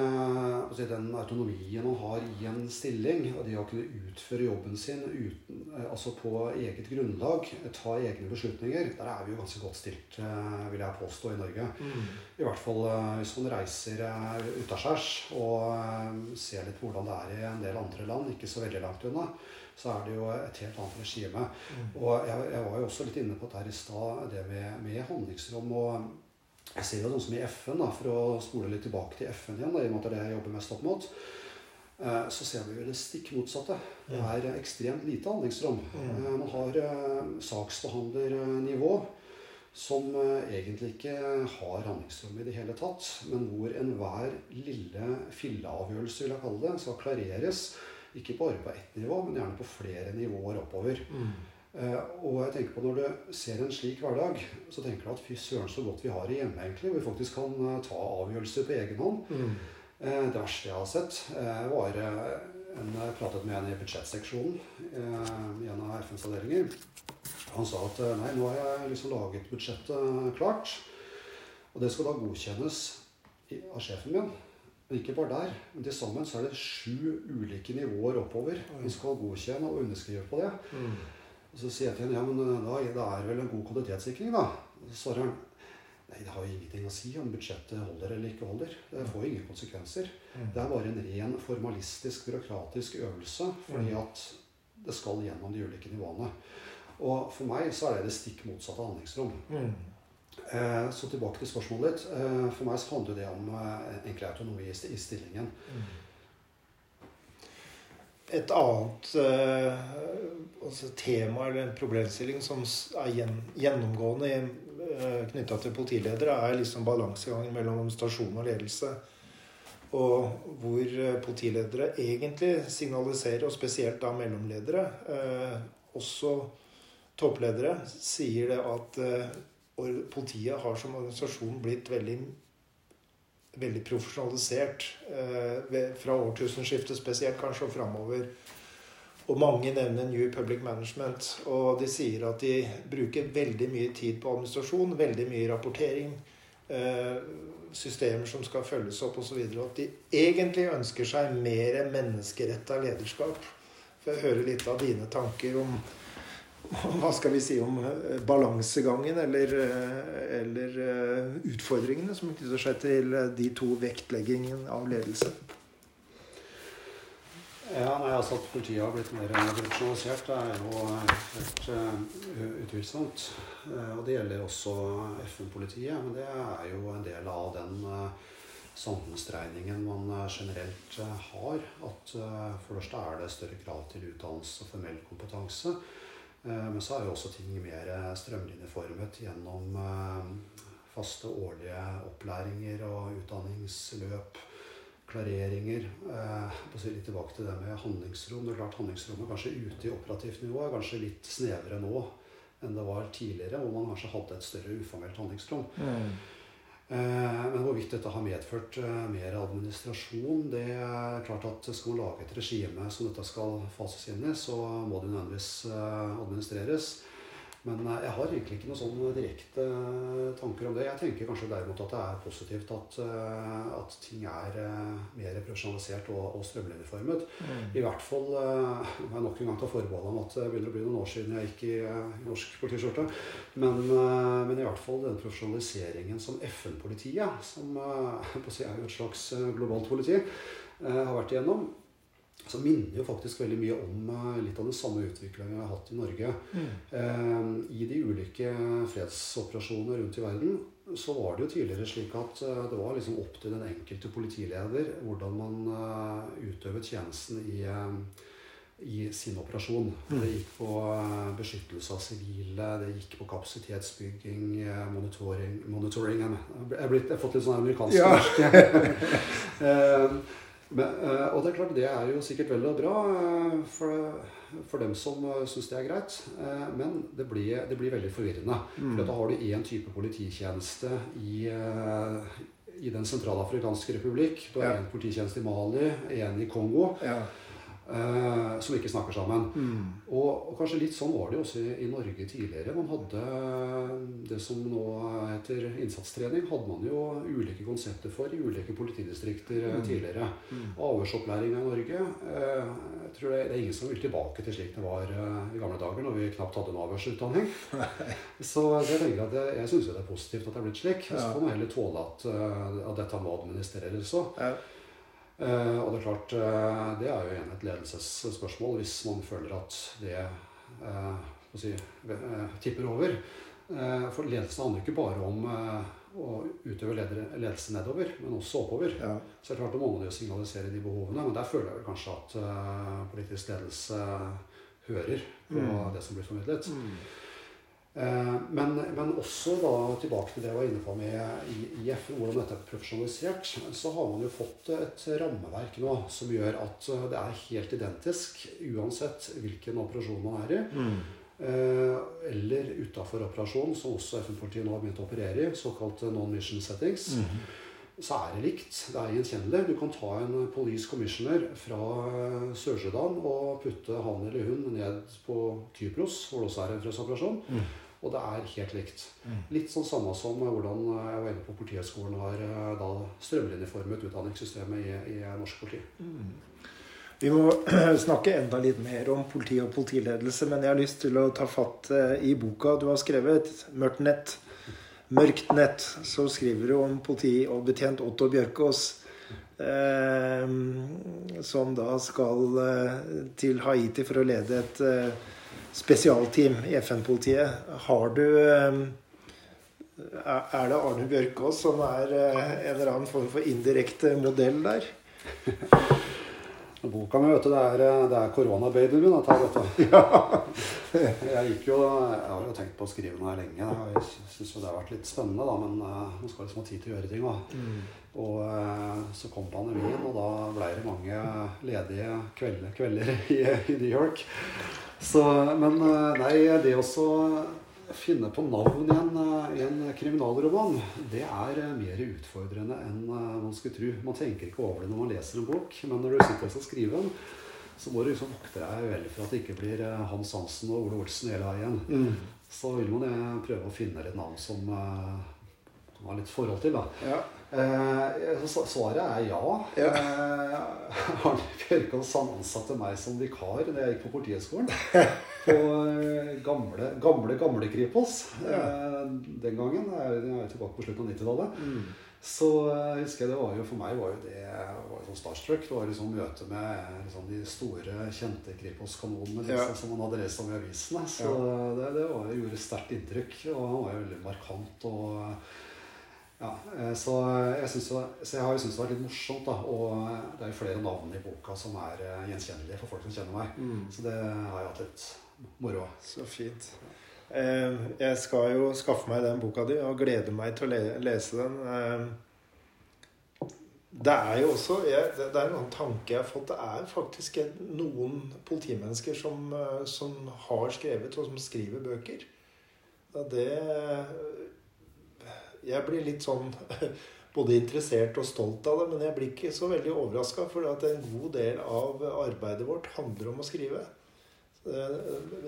si, den autonomien man har i en stilling, og det å kunne utføre jobben sin uten, altså på eget grunnlag, ta egne beslutninger, der er vi jo ganske godt stilt, vil jeg påstå, i Norge. Mm. I hvert fall hvis man reiser utaskjærs og ser litt hvordan det er i en del andre land, ikke så veldig langt unna, så er det jo et helt annet regime. Mm. Og jeg, jeg var jo også litt inne på det her i stad, det med, med handlingsrom. og jeg ser jo sånn som i FN, da, for å spole litt tilbake til FN igjen, da, i og med at det er det jeg jobber mest opp mot, eh, så ser vi jo det stikk motsatte. Det er ekstremt lite handlingsrom. Eh, Man har eh, saksbehandlernivå som egentlig ikke har handlingsrom i det hele tatt, men hvor enhver lille filleavgjørelse vil jeg kalle det, skal klareres. Ikke bare på ett nivå, men gjerne på flere nivåer oppover. Mm. Uh, og jeg tenker på Når du ser en slik hverdag, så tenker du at fy søren så godt vi har det hjemme, egentlig. Hvor vi faktisk kan uh, ta avgjørelser på egen hånd. Mm. Uh, det verste jeg har sett, var en jeg pratet med en i budsjettseksjonen i en av FNs avdelinger. Han sa at eh, nei, nå har jeg liksom laget budsjettet klart. Og det skal da godkjennes av sjefen min. Men ikke bare der. Men til sammen så er det sju ulike nivåer oppover. Vi skal godkjenne og underskrive på det. Mm. Og så sier jeg til henne ja, men da, da, det er vel en god kvalitetssikring, da. Så svarer han nei, det har jo ingenting å si om budsjettet holder eller ikke holder. Det får ingen konsekvenser. Mm. Det er bare en ren formalistisk, byråkratisk øvelse fordi mm. at det skal gjennom de ulike nivåene. Og for meg så er det det stikk motsatte av handlingsrom. Mm. Eh, så tilbake til spørsmålet ditt. Eh, for meg så handler det om eh, egentlig autonomi i, i stillingen. Mm. Et annet eh, altså tema eller en problemstilling som er gjen, gjennomgående eh, knytta til politiledere, er liksom balansegangen mellom stasjon og ledelse. Og hvor eh, politiledere egentlig signaliserer, og spesielt da mellomledere, også toppledere sier det at politiet har som organisasjon blitt veldig, veldig profesjonalisert eh, fra årtusenskiftet spesielt, kanskje, og framover. Og mange nevner New Public Management. Og de sier at de bruker veldig mye tid på administrasjon, veldig mye rapportering, eh, systemer som skal følges opp osv. At de egentlig ønsker seg mer menneskeretta lederskap. For jeg hører litt av dine tanker om hva skal vi si om eh, balansegangen eller, eh, eller eh, utfordringene som knytter seg til de to vektleggingene av ledelse? Ja, nei, altså At politiet har blitt mer profesjonalisert, er jo helt uh, utvilsomt. Uh, og det gjelder også FN-politiet. Men det er jo en del av den uh, samfunnsdreiningen man generelt har. At for det første er det større krav til utdannelse og formell kompetanse. Eh, men så er jo også ting mer strømlinjeformet gjennom eh, faste årlige opplæringer og utdanningsløp, klareringer. Jeg si litt tilbake til det med handlingsrom. Det er klart Handlingsrommet kanskje ute i operativt nivå er kanskje litt snevere nå enn det var tidligere, hvor man kanskje hadde et større uformelt handlingsrom. Mm. Eh, men hvorvidt dette har medført eh, mer administrasjon det er klart at Skal man lage et regime som dette skal fases inn i, så må det nødvendigvis eh, administreres. Men eh, jeg har egentlig ikke noen sånn direkte eh, tanker om det. Jeg tenker kanskje derimot at det er positivt at, eh, at ting er mer profesjonalisert og, og strømlinjeformet. Mm. I hvert fall må jeg nok en gang ta forbehold om at det begynner å bli noen år siden jeg gikk i, i norsk politiskjorte. Men, men, i hvert fall den profesjonaliseringen som FN-politiet, som [LAUGHS] er jo et slags globalt politi, har vært igjennom så minner jo faktisk veldig mye om eh, litt av den samme utviklingen vi har hatt i Norge. Mm. Eh, I de ulike fredsoperasjonene rundt i verden så var det jo tidligere slik at eh, det var liksom opp til den enkelte politileder hvordan man uh, utøvet tjenesten i, uh, i sin operasjon. Mm. Det gikk på uh, beskyttelse av sivile, det gikk på kapasitetsbygging, monitoring, monitoring Jeg har fått litt sånn amerikansk ja. [LAUGHS] Men, eh, og det er klart, det er jo sikkert vel og bra eh, for, for dem som uh, syns det er greit. men det blir, det blir veldig forvirrende. Mm. For da har du én type polititjeneste i, i Den sentralafrikanske republikk. Du har én ja. polititjeneste i Mali, én i Kongo. Ja. Uh, som ikke snakker sammen. Mm. Og, og, kanskje litt sånn var det også i, i, Norge tidligere. Man hadde det som nå heter innsatstrening, hadde man jo ulike konsepter for i ulike politidistrikter eh, mm. tidligere. Mm. Avhørsopplæringa i Norge uh, jeg tror det, det, er ingen som vil tilbake til slik det var uh, i gamle dager, når vi knapt hadde en avhørsutdanning. [LAUGHS] [LAUGHS] så jeg tenker at det, jeg syns det er positivt at det er blitt slik. Ja. Så får man heller tåle at, at dette må administreres òg. Ja. Uh, og det er klart, uh, det er jo igjen et ledelsesspørsmål hvis man føler at det uh, si, tipper over. for ledelsen handler ikke bare om å utøve ledelse nedover, men også oppover. Ja. Så det er klart da må man jo signalisere de behovene, men der føler jeg vel kanskje at politisk ledelse hører på mm. det som blir formidlet. Mm. Eh, men, men, også da, tilbake til det jeg var inne på med IF, hvordan dette er profesjonalisert, så har man jo fått et rammeverk nå som gjør at det er helt identisk uansett hvilken operasjon man er i. Mm. Eller utafor operasjon, som også FN-politiet nå har begynt å operere i, såkalte non-mission settings. Mm så er det likt. Det er gjenkjennelig. Du kan ta en police commissioner fra Sør-Sudan og putte han eller hun ned på Kypros, hvor det også er en fredsoperasjon. Mm. Og det er helt likt. Mm. Litt sånn samme som hvordan jeg var inne på Politihøgskolen har eh, da strømlinjeformet utdanningssystemet i, i norsk politi. Mm. Vi må [CLEARS THROAT] snakke enda litt mer om politi og politiledelse, men jeg har lyst til å ta fatt eh, i boka du har skrevet, 'Mørkt nett'. Mørkt nett, så skriver du om politi og betjent Otto Bjørkås. Eh, som da skal eh, til Haiti for å lede et eh, spesialteam i FN-politiet. Har du eh, Er det Arne Bjørkås som er eh, en eller annen form for indirekte modell der? [LAUGHS] Boka mi, vet du, det er, eh, det er ta min. Dette, [LAUGHS] Ja. [LAUGHS] Jeg gikk jo, jeg har jo tenkt på å skrive noe her lenge. Jeg syns det har vært litt spennende, da, men uh, man skal liksom ha tid til å gjøre ting. Mm. Og uh, så kom pandemien, og da ble det mange ledige kvelder, kvelder [LAUGHS] i, i, New York. Så, men uh, nei, det også finne på navn i en, i en, kriminalroman, det er mer utfordrende enn man skulle tro. Man tenker ikke over det når man leser en bok, men når du sitter og skal skrive den, så må du liksom vokte deg veldig for at det ikke blir eh, Hans Hansen og Ole Olsen hele veien. Mm. Så vil man eh, prøve å finne et navn som man har litt forhold til. da. Ja. Eh, svaret er ja. ja. Eh, [LAUGHS] Arne Bjørkås ansatte meg som vikar da jeg gikk på Politihøgskolen. [LAUGHS] På eh, gamle, gamle, gamle Kripos ja. eh, den gangen. Jeg er tilbake på slutten av 90-tallet. Mm. Så jeg husker det var jo for meg var jo det var sånn starstruck. Det var liksom møte med liksom, de store, kjente Kripos-kanonene liksom, ja. som man hadde lest om i avisene. Så det, det var, gjorde sterkt inntrykk. Og han var jo veldig markant. og ja, eh, så jeg, synes, så jeg har jo syntes det har vært litt morsomt. da, Og det er jo flere navn i boka som er eh, gjenkjennelige for folk som kjenner meg. Mm. Så det har jeg hatt litt moro av. Så fint. Eh, jeg skal jo skaffe meg den boka di og gleder meg til å lese den. Det er jo også Det er en tanke jeg har fått. Det er faktisk noen politimennesker som, som har skrevet, og som skriver bøker. Det jeg blir litt sånn [LAUGHS] både interessert og stolt av det, men jeg blir ikke så veldig overraska, for at en god del av arbeidet vårt handler om å skrive.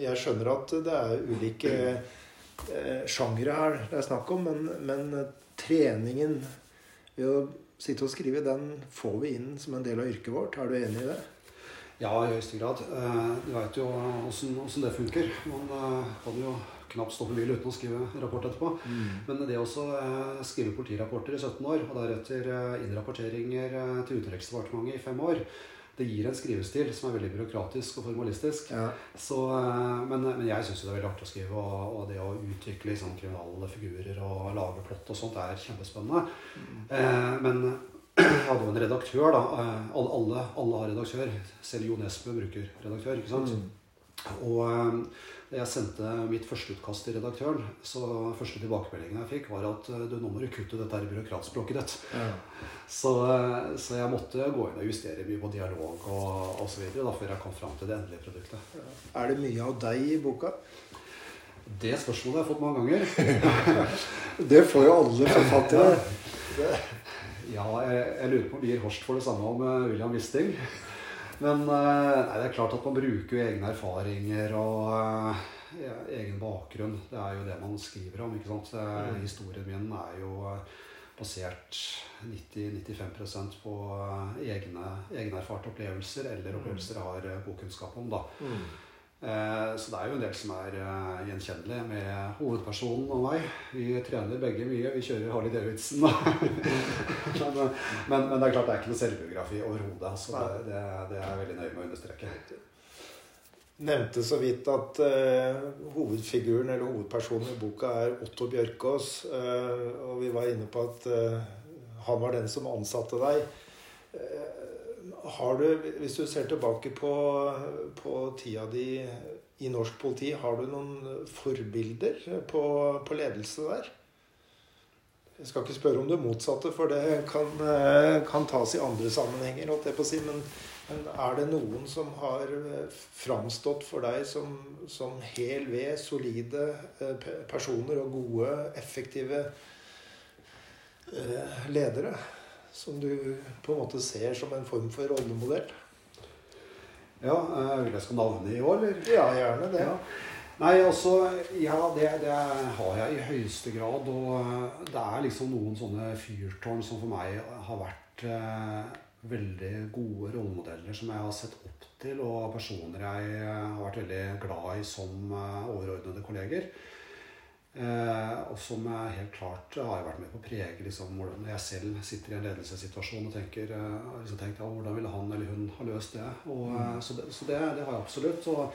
Jeg skjønner at det er ulike eh, sjangre her det er snakk om, men, men treningen ved å sitte og skrive, den får vi inn som en del av yrket vårt. Er du enig i det? Ja, i høyeste grad. Eh, du veit jo åssen det funker. Man eh, kan jo knapt stå for bil uten å skrive rapport etterpå. Mm. Men det å eh, skrive politirapporter i 17 år, og deretter eh, innrapporteringer eh, til Utenriksdepartementet i fem år, det gir en skrivestil som er veldig byråkratisk og formalistisk. Ja. Så, eh, men, men, jeg syns det er veldig artig å skrive, og, og det å utvikle liksom, kriminelle figurer og lage plott og sånt er kjempespennende. Mm. Eh, men jeg [CLEARS THROAT] hadde jo en redaktør, da. Eh, alle, alle, alle har redaktør. Selv Jo Nesbø bruker redaktør. ikke sant? Mm. Og da jeg sendte mitt første utkast til redaktøren, så første tilbakemeldingen jeg fikk, var at du, nå må du kutte dette her byråkratspråket ditt. Ja. Så, så, jeg måtte gå inn og justere mye på dialog og osv. før jeg kom fram til det endelige produktet. Ja. Er det mye av deg i boka? Det spørsmålet har jeg fått mange ganger. [LAUGHS] det får jo alle forfattere. Ja, ja jeg, jeg, lurer på om Lier Horst får det samme om eh, William Wisting. Men eh, nei, det er klart at man bruker jo egne erfaringer og uh, ja, egen bakgrunn. Det er jo det man skriver om. ikke sant? Mm. Historien min er jo basert 90-95% på egne, egne erfarte opplevelser eller mm. opplevelser jeg har god kunnskap om. da. Mm. Eh, så det er jo en del som er uh, gjenkjennelig med hovedpersonen og meg. Vi trener begge mye. Vi kjører Harley Davidson. [LAUGHS] men, men, men, det er klart det er ikke noe selvbiografi overhodet. Altså, det, det, det, er jeg veldig nøye med å understreke. Nevnte så vidt at uh, hovedfiguren eller hovedpersonen i boka er Otto Bjørkås. Uh, og vi var inne på at han var den som ansatte deg har du, hvis du ser tilbake på, på tida di i norsk politi. Har du noen forbilder på, på ledelse der? Jeg skal ikke spørre om det motsatte, for det kan, eh, kan tas i andre sammenhenger. holdt jeg på å si, men, men, er det noen som har eh, framstått for deg som, som hel ved, solide eh, personer og gode, effektive ledere? Som du på en måte ser som en form for rollemodell? Ja, Vil jeg skal navne i år, eller? Ja, gjerne det. Ja. Nei, altså Ja, det, det, har jeg i høyeste grad. Og det er liksom noen sånne fyrtårn som for meg har vært eh, veldig gode rollemodeller som jeg har sett opp til, og personer jeg har vært veldig glad i som eh, overordnede kolleger. Eh, og som jeg helt klart har vært med på å prege liksom, hvordan jeg selv sitter i en ledelsessituasjon og tenker eh, liksom tenkt, ja, hvordan ville han eller hun ha løst det. Og, mm. Så, det, så det, det har jeg absolutt. og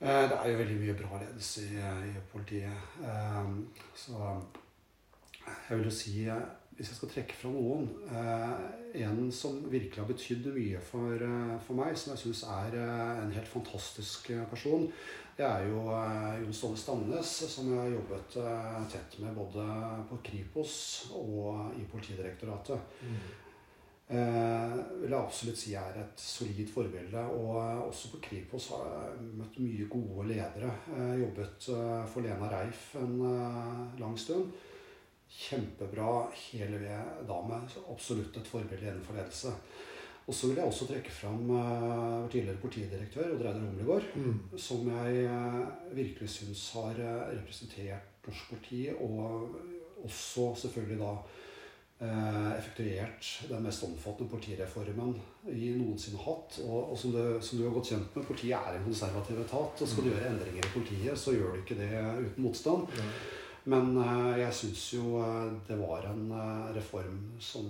Eh, det er jo veldig mye bra ledelse i, i politiet. Eh, så jeg vil jo si, eh, hvis jeg skal trekke fra noen En som virkelig har betydd mye for, for meg, som jeg syns er en helt fantastisk person, det er jo Jon Ståle Stamnes, som jeg har jobbet tett med både på Kripos og i Politidirektoratet. Mm eh, vil jeg absolutt si er et solid forbilde. Og eh, også på Kripos har jeg møtt mye gode ledere. Jeg jobbet eh, for Lena Reif en eh, lang stund. Kjempebra, hele ved dame. Absolutt et forbilde innenfor ledelse. Og så vil jeg også trekke fram uh, tidligere politidirektør Odd Reidar Humlegård, mm. som jeg uh, virkelig syns har representert norsk politi, og også selvfølgelig da Eh, effektuert den mest omfattende politireformen vi noensinne hatt. Og, og som, du, som, du, har godt kjent med, politiet er en konservativ etat. og Skal du mm. gjøre endringer i politiet, så gjør du ikke det uten motstand. Mm. Men jeg syns jo det var en reform som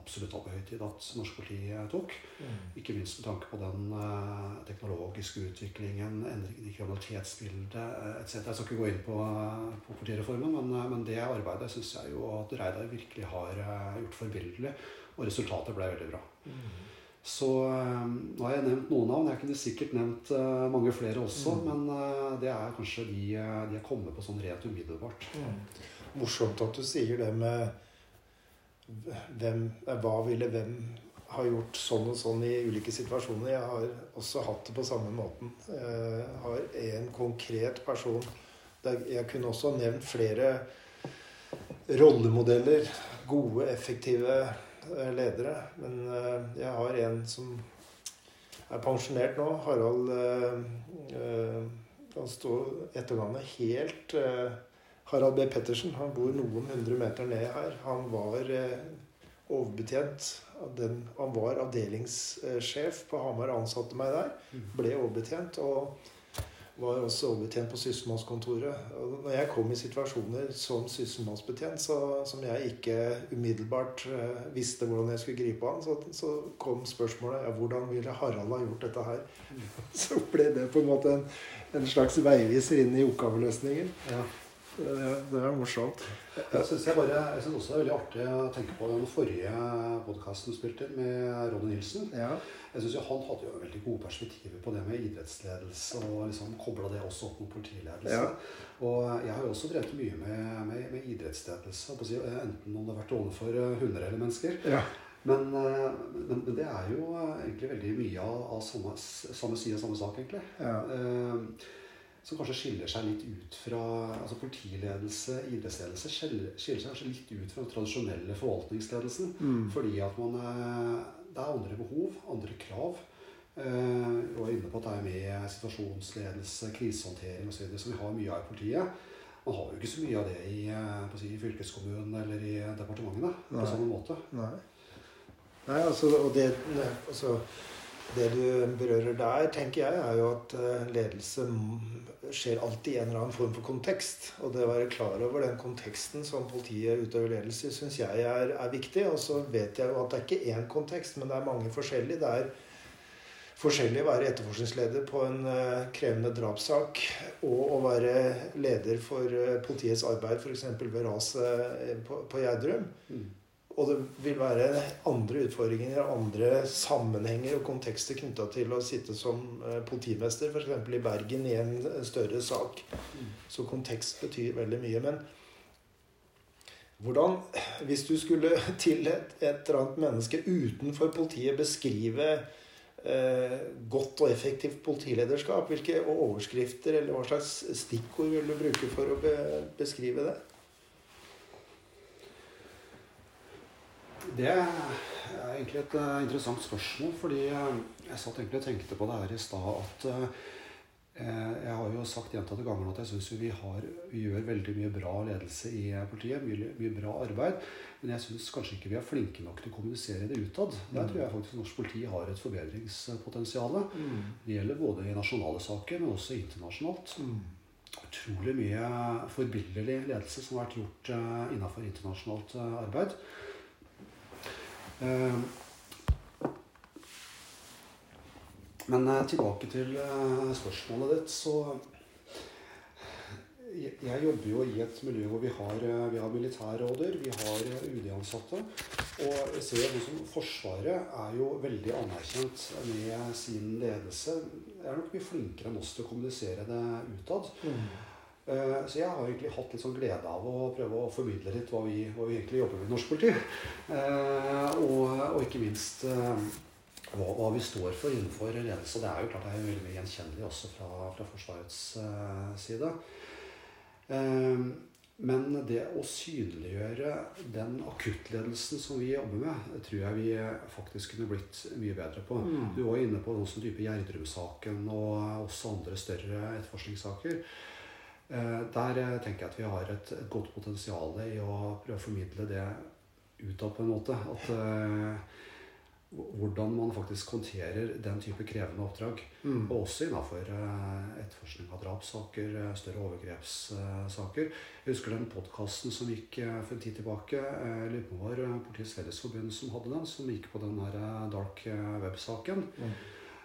absolutt var høytid høy tid at norsk politi tok. Mm. Ikke minst med tanke på den uh, teknologiske utviklingen, endringene i kriminalitetsbildet uh, etc. Jeg skal ikke gå inn på, på politireformen, men, uh, men, det arbeidet syns jeg jo at Reidar virkelig har gjort forbilledlig. Og resultatet ble veldig bra. Mm. Så nå har jeg nevnt noen navn. Jeg kunne sikkert nevnt mange flere også. Mm. Men det er kanskje de, de jeg kommer på sånn rent umiddelbart. Mm. Morsomt at du sier det med hvem, hva ville hvem ha gjort sånn og sånn i ulike situasjoner. Jeg har også hatt det på samme måten. Jeg har en konkret person Jeg kunne også nevnt flere rollemodeller. Gode, effektive eh, ledere. Men eh, jeg har en som er pensjonert nå. Harald eh, Han står ettergående helt Harald B. Pettersen han bor noen hundre meter ned her. Han var eh, overbetjent. Den, han var avdelingssjef på Hamar og ansatte meg der. Mm. Ble overbetjent. Og var også overbetjent på sysselmannskontoret. Når jeg kom i situasjoner som sysselmannsbetjent som jeg ikke umiddelbart eh, visste hvordan jeg skulle gripe an, så, så kom spørsmålet ja, hvordan ville Harald ha gjort dette her. Mm. [LAUGHS] Så ble det på en måte en, en slags veiviser inn i oppgaveløsningen. Ja. Det er morsomt. Jeg syns også det er veldig artig å tenke på den forrige podkasten spilte med Ronny Nilsen. Ja. Jeg synes jo Han hadde jo veldig gode perspektiver på det med idrettsledelse og liksom kobla det også opp mot politiledelse. Ja. Og jeg har jo også drevet mye med, med, med idrettsledelse, enten om det har vært overfor hunder eller mennesker. Ja. Men, men, men, det er jo egentlig veldig mye av, av samme, samme side av samme sak, egentlig. Ja. Uh, som kanskje skiller seg litt ut fra altså Politiledelse, idrettsledelse skiller, seg kanskje litt ut fra den tradisjonelle forvaltningsledelsen. Mm. Fordi at man eh, Det er andre behov, andre krav. Eh, og er inne på at det er med situasjonsledelse, krisehåndtering osv. som vi har mye av i politiet. Man har jo ikke så mye av det i, eh, si, i fylkeskommunen eller i departementene Nei. på sånn måte. Nei, Nei altså, og det altså det du berører der, tenker jeg, er jo at eh, ledelse skjer alltid i en eller annen form for kontekst. Og det å være klar over den konteksten som politiet utøver ledelse i, syns jeg er, er, viktig. Og så vet jeg jo at det er ikke én kontekst, men det er mange forskjellige. Det er forskjellig å være etterforskningsleder på en uh, krevende drapssak og å være leder for uh, politiets arbeid f.eks. ved raset på, på Gjerdrum. Mm. Og det vil være andre utfordringer, andre sammenhenger og kontekster knytta til å sitte som eh, politimester, f.eks. i Bergen, i en større sak. Så kontekst betyr veldig mye. Men hvordan, hvis du skulle [LAUGHS] til et eller annet menneske utenfor politiet beskrive eh, godt og effektivt politilederskap, hvilke overskrifter eller hva slags stikkord vil du bruke for å be, beskrive det? Det er egentlig et uh, interessant spørsmål, fordi uh, jeg satt egentlig og tenkte på det her i stad at uh, jeg har jo sagt gjentatte ganger at jeg syns vi, vi, gjør veldig mye bra ledelse i politiet. Mye, mye bra arbeid. Men jeg syns kanskje ikke vi er flinke nok til å kommunisere det utad. Der tror jeg faktisk norsk politi har et forbedringspotensial. Mm. Det gjelder både i nasjonale saker, men også internasjonalt. Mm. Utrolig mye forbilledlig ledelse som har vært gjort innenfor internasjonalt arbeid. Eh, men eh, tilbake til eh, spørsmålet ditt, så Jeg jobber jo i et miljø hvor vi har, vi har militærråder, vi har UD-ansatte. Og jeg ser jo som Forsvaret er jo veldig anerkjent med sin ledelse. De er nok mye flinkere enn oss til å kommunisere det utad. Mm. Eh, så jeg har egentlig hatt litt sånn glede av å prøve å formidle litt hva vi, hva vi egentlig jobber med i norsk politi. Eh, og, og ikke minst eh, hva, hva, vi står for innenfor ledelse. Og det er jo klart det er veldig mye gjenkjennelig også fra, fra Forsvarets side. Men det å synliggjøre den akuttledelsen som vi jobber med, tror jeg vi faktisk kunne blitt mye bedre på. Mm. Du var inne på noe som type Gjerdrum-saken og også andre større etterforskningssaker. Eh, der eh, tenker jeg at vi har et, et godt potensial i å prøve å formidle det utad på en måte. At uh, hvordan man faktisk håndterer den type krevende oppdrag. Mm. Og også innafor uh, etterforskning av drapssaker, større overgrepssaker. Jeg husker den podkasten som gikk for en tid tilbake. Lurer på var Politiets Fellesforbund som hadde den, som gikk på den der dark web-saken. Mm.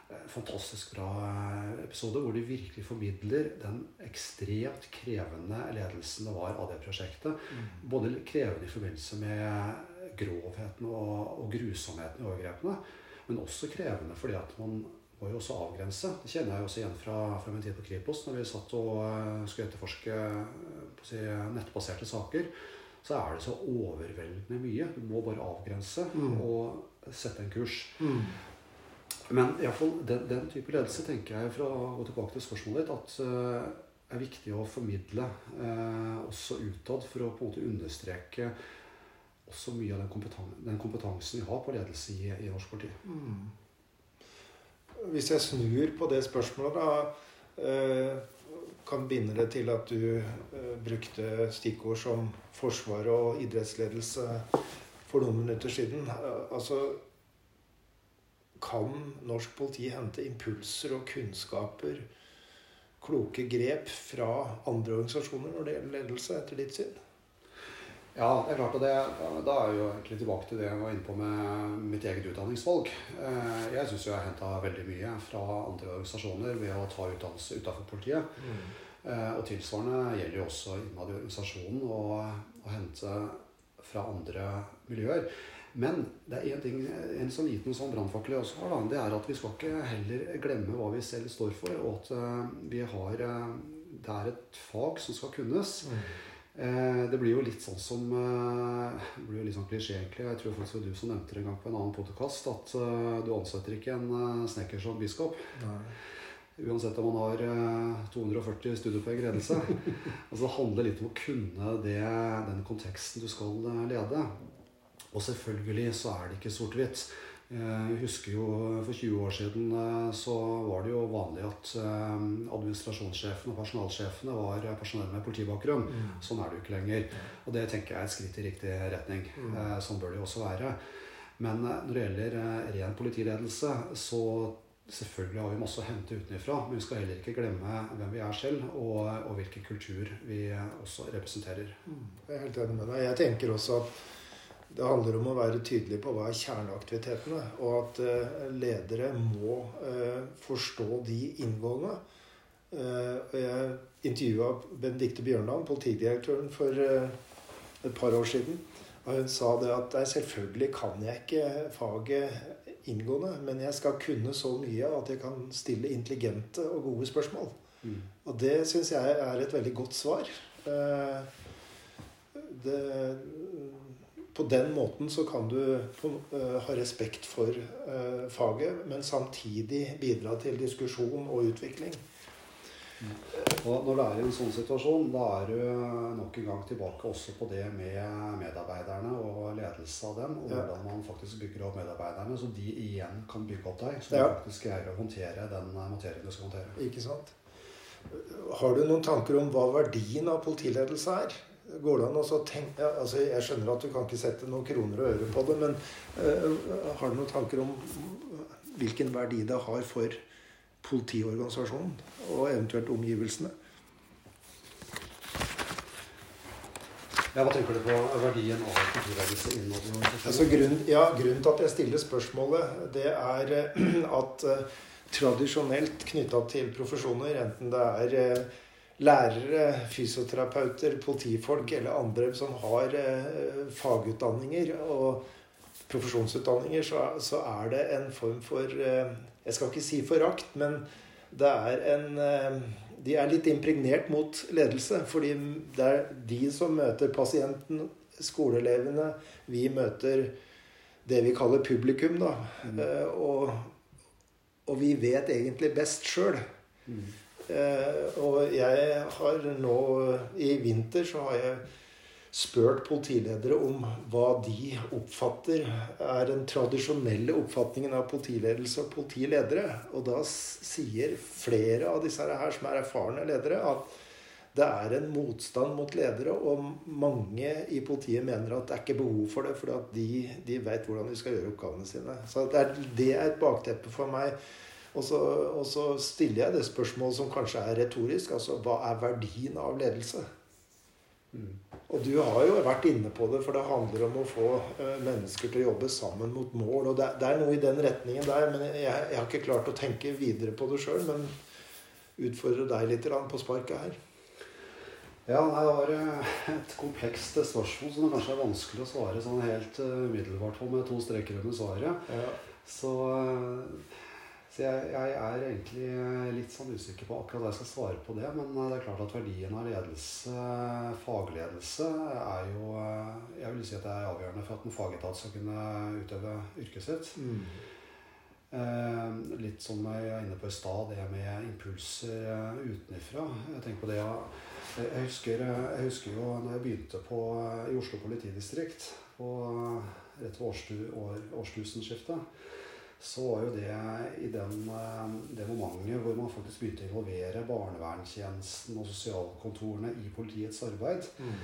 Eh, fantastisk bra eh, episode hvor de virkelig formidler den ekstremt krevende ledelsen det var av det prosjektet. Mm. Både krevende i forbindelse med grovheten og, og grusomheten i overgrepene, men også krevende fordi at man må jo også avgrense. Det kjenner jeg også igjen fra, fra min tid på Kripos. Når vi satt og skulle etterforske si, nettbaserte saker, så er det så overveldende mye. Du må bare avgrense mm. og sette en kurs. Mm. Men iallfall den, den type ledelse tenker jeg, for å gå tilbake til spørsmålet ditt, at uh, er viktig å formidle uh, også utad for å på en måte understreke også mye av den, kompetansen, den kompetansen vi har på ledelse i, i norsk politi. Mm. Hvis jeg snur på det spørsmålet, da uh, kan binde det til at du brukte stikkord som forsvar og idrettsledelse for noen minutter siden. Altså kan norsk politi hente impulser og kunnskaper, kloke grep, fra andre organisasjoner når det gjelder ledelse, etter ditt syn? Ja, det er klart. Og det, da er jeg jo egentlig tilbake til det jeg var inne på med mitt eget utdanningsvalg. Eh, jeg syns jeg har henta veldig mye fra andre organisasjoner ved å ta utdannelse utenfor politiet. Mm. Eh, og tilsvarende gjelder jo også innad i organisasjonen å hente fra andre miljøer. Men det er en, ting, en sånn liten sånn brannfakkel jeg også har. Da, det er at vi skal ikke heller glemme hva vi selv står for. Og at uh, vi har uh, Det er et fag som skal kunnes. Mm. Uh, det blir jo litt sånn som Det blir jo litt sånn klisjé, egentlig. Jeg tror faktisk det var du som nevnte det en gang på en annen podkast, at du ansetter ikke en snekker som biskop. Nei. Uansett om man har 240 studiepoeng ledelse. [LAUGHS] altså det handler litt om å kunne det, den konteksten du skal lede. Og selvfølgelig så er det ikke sort-hvitt. Eh, jeg husker jo For 20 år siden eh, så var det jo vanlig at eh, administrasjonssjefene og personalsjefene var personell med politibakgrunn. Mm. Sånn er det jo ikke lenger. Og det tenker jeg er et skritt i riktig retning. Mm. Sånn bør det jo også være. Men når det gjelder ren politiledelse, så selvfølgelig har vi masse å hente utenfra. Men vi skal heller ikke glemme hvem vi er selv, og, og hvilken kultur vi også representerer. Mm. Jeg er helt enig med deg. Jeg tenker også at det handler om å være tydelig på hva er kjerneaktivitetene, og at uh, ledere må uh, forstå de inngående. Uh, jeg intervjua Benedicte Bjørndalen, politidirektøren, for et par år siden. Og hun sa det at selvfølgelig kan jeg ikke faget inngående, men jeg skal kunne så mye at jeg kan stille intelligente og gode spørsmål. Mm. Og det syns jeg er et veldig godt svar. Eh, Det, på den måten så kan du få- eh, ha respekt for eh, faget, men samtidig bidra til diskusjon og utvikling. Og når du er i en sånn situasjon, da er du nok en gang tilbake også på det med medarbeiderne og ledelse av dem, og Ja. hvordan man faktisk bygger opp medarbeiderne, så de igjen kan bygge opp deg, så Ja. du faktisk greier å håndtere den materien du skal håndtere. Ikke sant? Har du noen tanker om hva verdien av politiledelse er? Går det an å tenke altså Jeg skjønner at du kan ikke sette noen kroner og øre på det, men uh, har du noen tanker om hvilken verdi det har for politiorganisasjonen og eventuelt omgivelsene? Ja, Hva tenker du på verdien av kulturledelse innad i? Altså grunn, ja, grunnen til at jeg stiller spørsmålet, det er eh, [CLEARS THROAT] at uh, tradisjonelt knytta til profesjoner, enten det er eh, lærere, fysioterapeuter, politifolk eller andre som har eh, fagutdanninger og profesjonsutdanninger, så, så er det en form for eh, Jeg skal ikke si forakt, men det er en eh, De er litt impregnert mot ledelse. Fordi det er de som møter pasienten, skoleelevene. Vi møter det vi kaller publikum, da. Mm. Og, og vi vet egentlig best sjøl. Mm. Eh, og jeg har nå I vinter så har jeg spurt politiledere om hva de oppfatter er den tradisjonelle oppfatningen av politiledelse og politiledere. Og da sier flere av disse her som er erfarne ledere, at det er en motstand mot ledere, og mange i politiet mener at det er ikke behov for det, fordi at de, de vet hvordan de skal gjøre oppgavene sine. Så det er, det er et bakteppe for meg. Og så, og så stiller jeg det spørsmålet som kanskje er retorisk. Altså hva er verdien av ledelse? Mm. Og du har jo vært inne på det, for det handler om å få eh, mennesker til å jobbe sammen mot mål. Og det, det er noe i den retningen der, men jeg, jeg har ikke klart å tenke videre på det sjøl. Men utfordre deg litt på sparket her. Ja, det var eh, et komplekst spørsmål som det kanskje er vanskelig å svare sånn helt eh, umiddelbart på med to streker under svaret. Ja. Så, så jeg, jeg er egentlig eh, litt sånn usikker på akkurat hva jeg skal svare på det. Men eh, det er klart at verdien av ledelse, fagledelse, er jo eh, Jeg vil si at det er avgjørende for at en fagetat skal kunne utøve yrket sitt. Mm. Eh, litt som jeg er inne på i stad, det med impulser utenfra. Jeg tenker på det jeg, husker, jeg husker jo når jeg begynte på, i Oslo politidistrikt på, rett ved årstu, år, årstusenskiftet, så var jo det i den, eh, det momentet hvor man faktisk begynte å involvere barnevernstjenesten og sosialkontorene i politiets arbeid. Mm.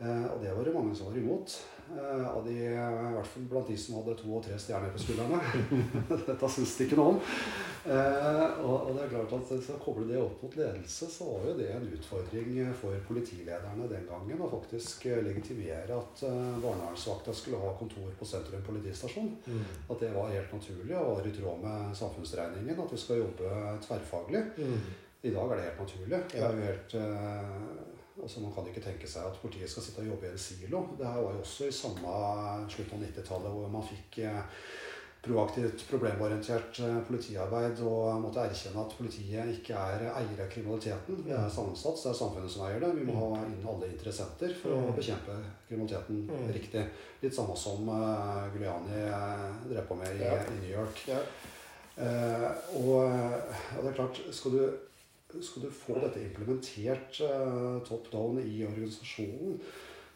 Eh, og det var det mange som var imot. Eh, av de, I hvert fall blant de som hadde to og tre stjerner på skuldrene. [LAUGHS] Dette syns de ikke noe om. Eh, og, det er klart at så koble det opp mot ledelse, så var jo det en utfordring for politilederne den gangen. Å faktisk eh, legitimere at eh, barnevernsvakta skulle ha kontor på Sentrum politistasjon. Mm. At det var helt naturlig og var i tråd med samfunnsregningen. At vi skal jobbe tverrfaglig. Mm. I dag er det helt naturlig. Det er jo helt, eh, altså Man kan ikke tenke seg at politiet skal sitte og jobbe i en silo. Det her var jo også i samme slutt av 90-tallet hvor man fikk eh, proaktivt, problemorientert eh, politiarbeid og måtte erkjenne at politiet ikke er eier av kriminaliteten. Vi er sammensatt, så det er samfunnet som eier det. Vi må ha inn alle interessenter for å Mm. bekjempe kriminaliteten Mm. riktig. Litt samme som Guliani Giuliani eh, drev på med i, Ja. i New York. Ja. Eh, og, og det er klart, skal du, skal du få dette implementert eh, top down i organisasjonen,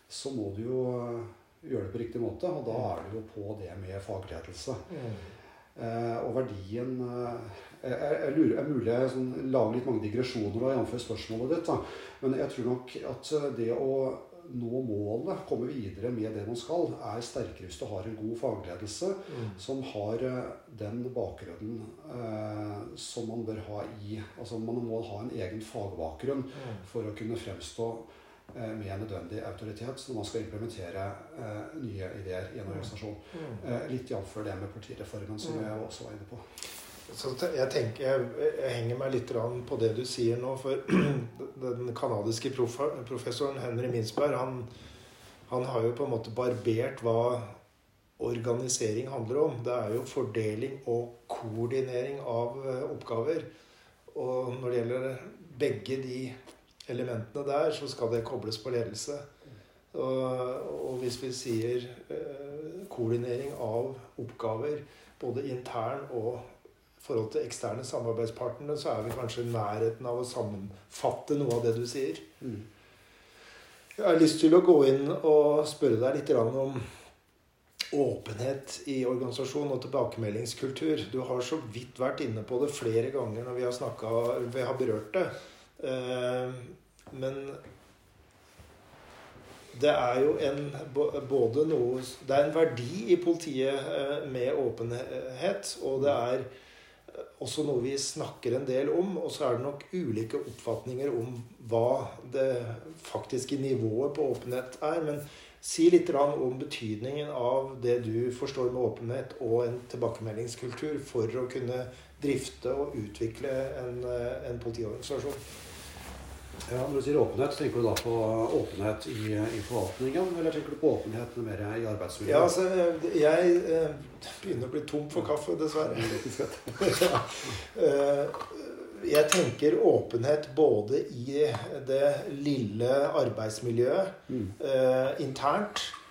så må du jo eh, gjøre det på riktig måte. Og da er du jo på det med fagledelse. Mm. Eh, og verdien eh, Jeg, jeg lurer, jeg mulig jeg sånn, lager litt mange digresjoner, jf. spørsmålet ditt. Da. Men jeg tror nok at eh, det å nå målet, komme videre med det man skal, er sterkere hvis du har en god fagledelse Mm. som har eh, den bakgrunnen eh, som man bør ha i Altså man må ha en egen fagbakgrunn Mm. for å kunne fremstå eh, med nødvendig autoritet når man skal implementere eh, nye ideer i en organisasjon. Mm. Eh, litt jf. det med partireformen, som Mm. jeg også var inne på. Jeg tenker, jeg, jeg henger meg litt på det du sier nå. For [CLEARS THROAT] den kanadiske prof- professoren Henry Minsberg han han har jo på en måte barbert hva organisering handler om. Det er jo fordeling og koordinering av eh, oppgaver. Og når det gjelder begge de elementene der, så skal det kobles på ledelse. Og, og hvis vi sier eh, koordinering av oppgaver, både intern og forhold til eksterne samarbeidspartnere, så er vi kanskje i nærheten av å sammenfatte noe av det du sier. Mm. Jeg har lyst til å gå inn og spørre deg litt om åpenhet i organisasjon og tilbakemeldingskultur. Du har så vidt vært inne på det flere ganger når vi har, snakket, vi har berørt det. Eh, men det er jo en, både noe Det er en verdi i politiet eh, med åpenhet. Og det er også noe vi snakker en del om. Og så er det nok ulike oppfatninger om hva det faktiske nivået på åpenhet er. Men si litt om betydningen av det du forstår med åpenhet og en tilbakemeldingskultur for å kunne drifte og utvikle en, eh, en politiorganisasjon. Ja, Når du sier åpenhet, tenker du da på åpenhet i, i forvaltningen, eller tenker du på åpenhet mer i arbeidsmiljøet? Ja, altså, jeg jeg begynner å bli tom for kaffe, dessverre. [LAUGHS] Eh, jeg tenker åpenhet både i det lille arbeidsmiljøet mm. eh, internt Eh,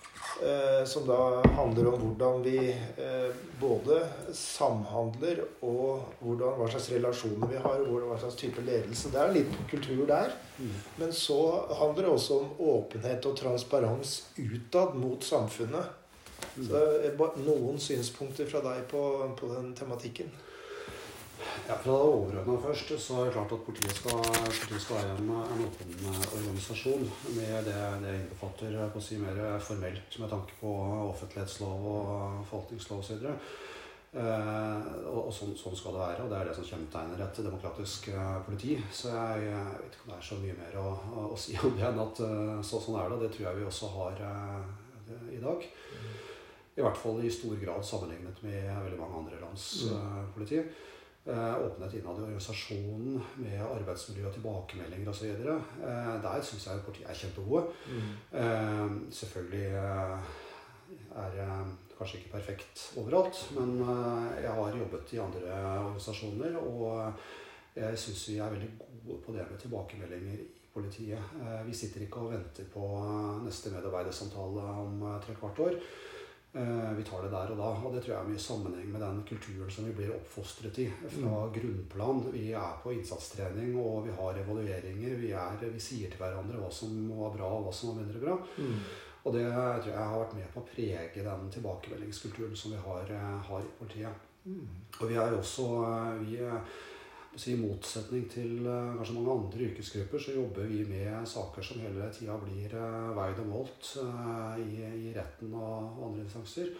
som da handler om hvordan vi eh, både samhandler og hvordan, hva slags relasjoner vi har, og hva slags type ledelse. Det er litt kultur der. Mm. Men så handler det også om åpenhet og transparens utad mot samfunnet. Mm. Så Noen synspunkter fra deg på, på den tematikken? Ja, Fra det overordna først, så er det klart at politiet skal, politiet skal være en, en, åpen organisasjon med det det innbefatter på å si mer formelt med tanke på offentlighetslov og forvaltningslov osv. Eh, og, og sånn, sånn, skal det være, og det er det som kjennetegner et demokratisk politi. Så jeg, jeg, vet ikke om det er så mye mer å, å, si om det enn at så, sånn er det. Det tror jeg vi også har uh, i dag. I hvert fall i stor grad sammenlignet med veldig mange andre lands politi. Eh, åpenhet innad i organisasjonen med arbeidsmiljø og tilbakemeldinger osv. Eh, der syns jeg partiet er kjempegode. Mm. Eh, selvfølgelig er jeg kanskje ikke perfekt overalt, men jeg har jobbet i andre organisasjoner, og jeg syns vi er veldig gode på det med tilbakemeldinger i politiet. Vi sitter ikke og venter på neste medarbeidersamtale om tre kvart år. Eh, vi tar det der og da. Og det tror jeg er mye sammenheng med den kulturen som vi blir oppfostret i fra mm. grunnplan. Vi er på innsatstrening, og vi har evalueringer. Vi, er, vi, sier til hverandre hva som var bra, og hva som var mindre bra. Mm. Og det tror jeg har vært med på å prege den tilbakemeldingskulturen som vi har, eh, har i politiet. Mm. Og vi er jo også vi vi, i motsetning til uh, kanskje mange andre yrkesgrupper, så jobber vi med saker som hele tida blir uh, veid og målt uh, i, i, retten og, andre instanser.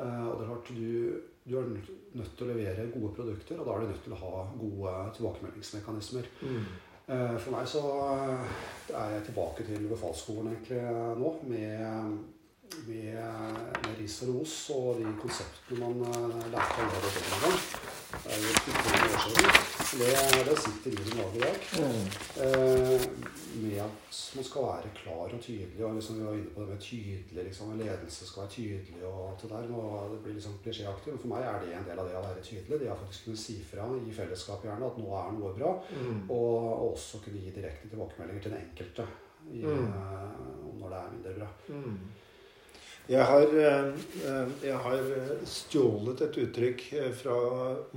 og det er klart, du, du, er nødt til å levere gode produkter, og da er du nødt til å ha gode tilbakemeldingsmekanismer. Mm. for meg så er jeg tilbake til befalsskolen egentlig nå, med, med, med ris og ros og de konseptene man lærte den gang. Det er jo 14 år siden. Det, det sitter i den i dag. Mm. Eh, med at man skal være klar og tydelig. og liksom Vi var inne på det med tydelig, liksom, ledelse skal være tydelig. og alt Det der, nå, det blir liksom klisjéaktig, men for meg er det en del av det å være tydelig. Det å faktisk kunne si fra i fellesskap gjerne at nå er noe bra. Mm. Og, også kunne gi direkte tilbakemeldinger til den enkelte i, mm. uh, når det er mindre bra. Jeg har, eh, jeg har, stjålet et uttrykk eh, fra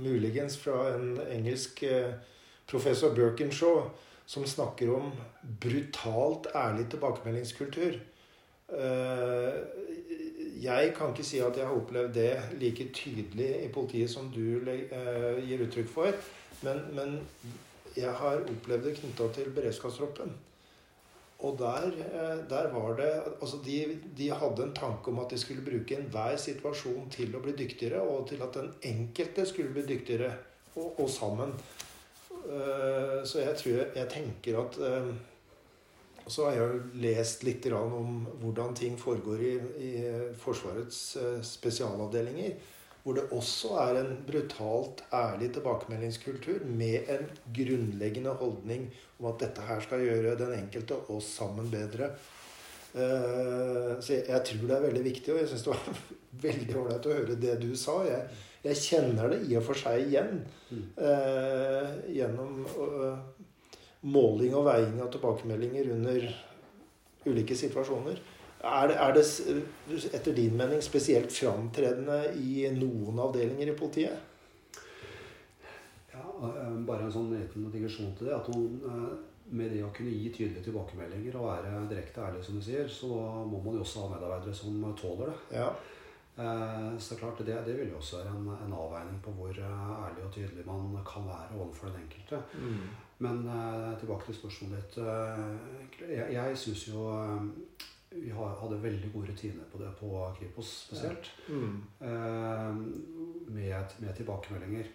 muligens fra en engelsk eh, professor Birkinshaw som snakker om brutalt ærlig tilbakemeldingskultur. Jeg kan ikke si at jeg har opplevd det like tydelig i politiet som du gir uttrykk for. Men, men jeg har opplevd det knytta til beredskapstroppen. Og der, eh, der, var det Altså, de, de, hadde en tanke om at de skulle bruke enhver situasjon til å bli dyktigere, og til at den enkelte skulle bli dyktigere, og, og sammen. Uh, så jeg tror Jeg tenker at uh, Så har jeg lest litt om hvordan ting foregår i, i Forsvarets spesialavdelinger hvor det også er en brutalt ærlig tilbakemeldingskultur med en grunnleggende holdning om at dette her skal gjøre den enkelte og sammen bedre. Eh, så jeg tror det er veldig viktig, og jeg syns det var [LAUGHS] veldig ålreit å høre det du sa. Jeg, jeg kjenner det i og for seg igjen eh, gjennom eh, måling og veiing av tilbakemeldinger under ulike situasjoner. Er det, er det etter din mening spesielt framtredende i noen avdelinger i politiet? Ja, eh, bare en sånn liten digresjon til det. At hun, eh, med det å kunne gi tydelige tilbakemeldinger og være direkte ærlig, som du sier, så må man jo også ha medarbeidere som tåler det. Ja. Eh, Så klart, det, det vil jo også være en, en avveining på hvor ærlig og tydelig man kan være overfor den enkelte. Mm. Men tilbake til spørsmålet ditt. jeg jeg syns jo vi hadde veldig gode rutiner på det på Kripos spesielt. Mm. eh, med, med tilbakemeldinger.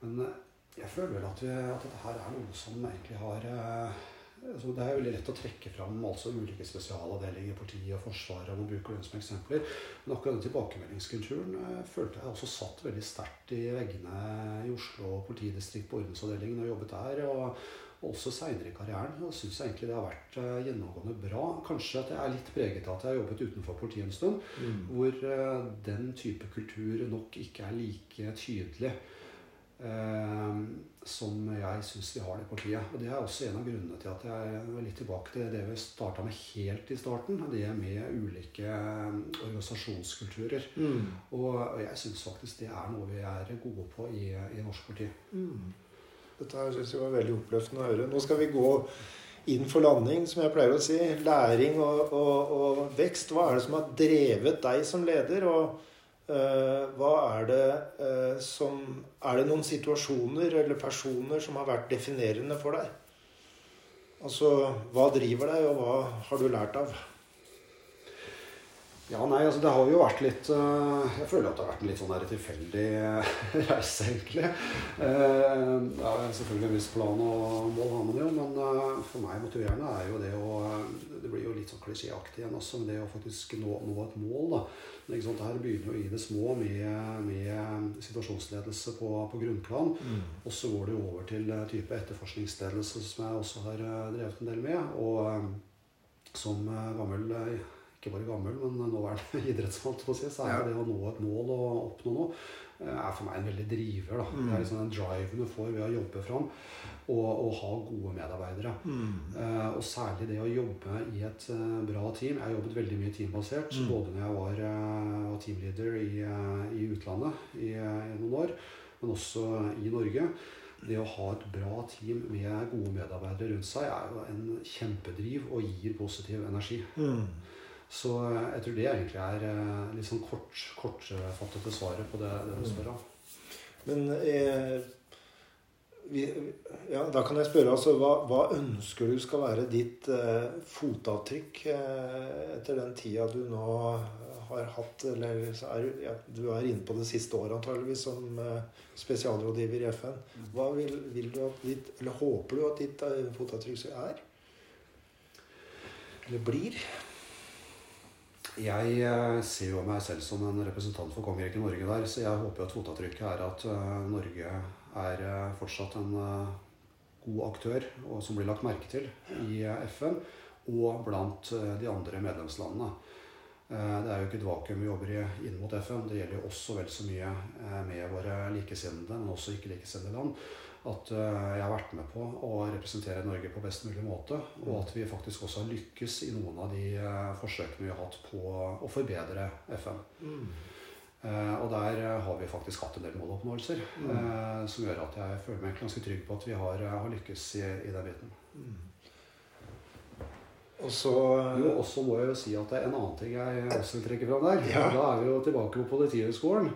Men eh, jeg føler vel at, vi, at dette her er noe som egentlig har eh, altså Det er veldig lett å trekke fram altså ulike spesialavdelinger, politiet og Forsvaret. og man bruker den som eksempler. Men akkurat den tilbakemeldingskulturen eh, følte jeg også satt veldig sterkt i veggene i Oslo politidistrikt på ordensavdelingen og jobbet der. og også seinere i karrieren og syns jeg egentlig det har vært uh, gjennomgående bra. Kanskje at jeg er litt preget av at jeg har jobbet utenfor politiet en stund, Mm. hvor uh, den type kultur nok ikke er like tydelig uh, som jeg syns vi har det i politiet. Og det er også en av grunnene til at jeg var litt tilbake til det vi starta med helt i starten. Det med ulike organisasjonskulturer. Mm. Og, og jeg syns faktisk det er noe vi er gode på i, i norsk politi. Mm. Dette her synes jeg var veldig oppløftende å høre. Nå skal vi gå inn for landing, som jeg pleier å si. Læring og, og, og vekst. Hva er det som har drevet deg som leder? Og uh, hva er det uh, som Er det noen situasjoner eller personer som har vært definerende for deg? Altså, hva driver deg, og hva har du lært av? Ja, nei, altså det har jo vært litt eh, Jeg føler at det har vært en litt sånn der tilfeldig eh, [LAUGHS] reise, egentlig. Eh, Ja, selvfølgelig en viss plan og mål har man jo, men for meg motiverende er jo det å Det blir jo litt sånn klisjéaktig igjen også, men det å faktisk nå, nå et mål, da. Men her begynner jo i det små med, med situasjonsledelse på, på grunnplan. Og så går det jo over til type etterforskningsledelse, som jeg også har drevet en del med. Og som gammel ikke bare gammel, men nåværende [LAUGHS] idrettsmann, si, så er det å nå et mål og oppnå noe, eh, er for meg en veldig driver. da. Det er liksom den driven du får ved å jobbe fram og, og ha gode medarbeidere. Eh, og særlig det å jobbe i et eh, bra team. Jeg har jobbet veldig mye teambasert, Mm. både når jeg var, uh, teamleader i, uh, i utlandet i, i noen år, men også i Norge. Det å ha et bra team med gode medarbeidere rundt seg er jo en kjempedriv og gir positiv energi. Mm. Så eh, jeg tror det egentlig er eh, litt sånn kort, kortfattede svaret på det, det du spør om. Men eh, vi, ja, da kan jeg spørre altså, hva, hva ønsker du skal være ditt eh, fotavtrykk eh, etter den tida du nå har hatt Eller er, ja, du er inne på det siste året antageligvis som eh, spesialrådgiver i FN. Hva vil, vil du at ditt, eller håper du at ditt fotavtrykk er? Eller blir? Jeg eh, ser jo meg selv som en representant for kongeriket Norge der, så jeg håper jo at fotavtrykket er at eh, Norge er eh, fortsatt en god aktør og som blir lagt merke til i FN og blant de andre medlemslandene. Det er jo ikke et vakuum vi jobber i inn mot FN. Det gjelder jo også vel så mye med våre likesinnede, men også ikke-likesinnede land. At eh, jeg har vært med på å representere Norge på best mulig måte. Og at vi faktisk også har lykkes i noen av de eh, forsøkene vi har hatt på å forbedre FN. Eh, Og der har vi faktisk hatt en del måloppnåelser eh, som gjør at jeg føler meg ganske trygg på at vi har, har lykkes i, i den biten. Og så Jo, også må jeg jo si at det er en annen ting jeg også vil trekke fram der. Ja. Da er vi jo tilbake på Politihøgskolen.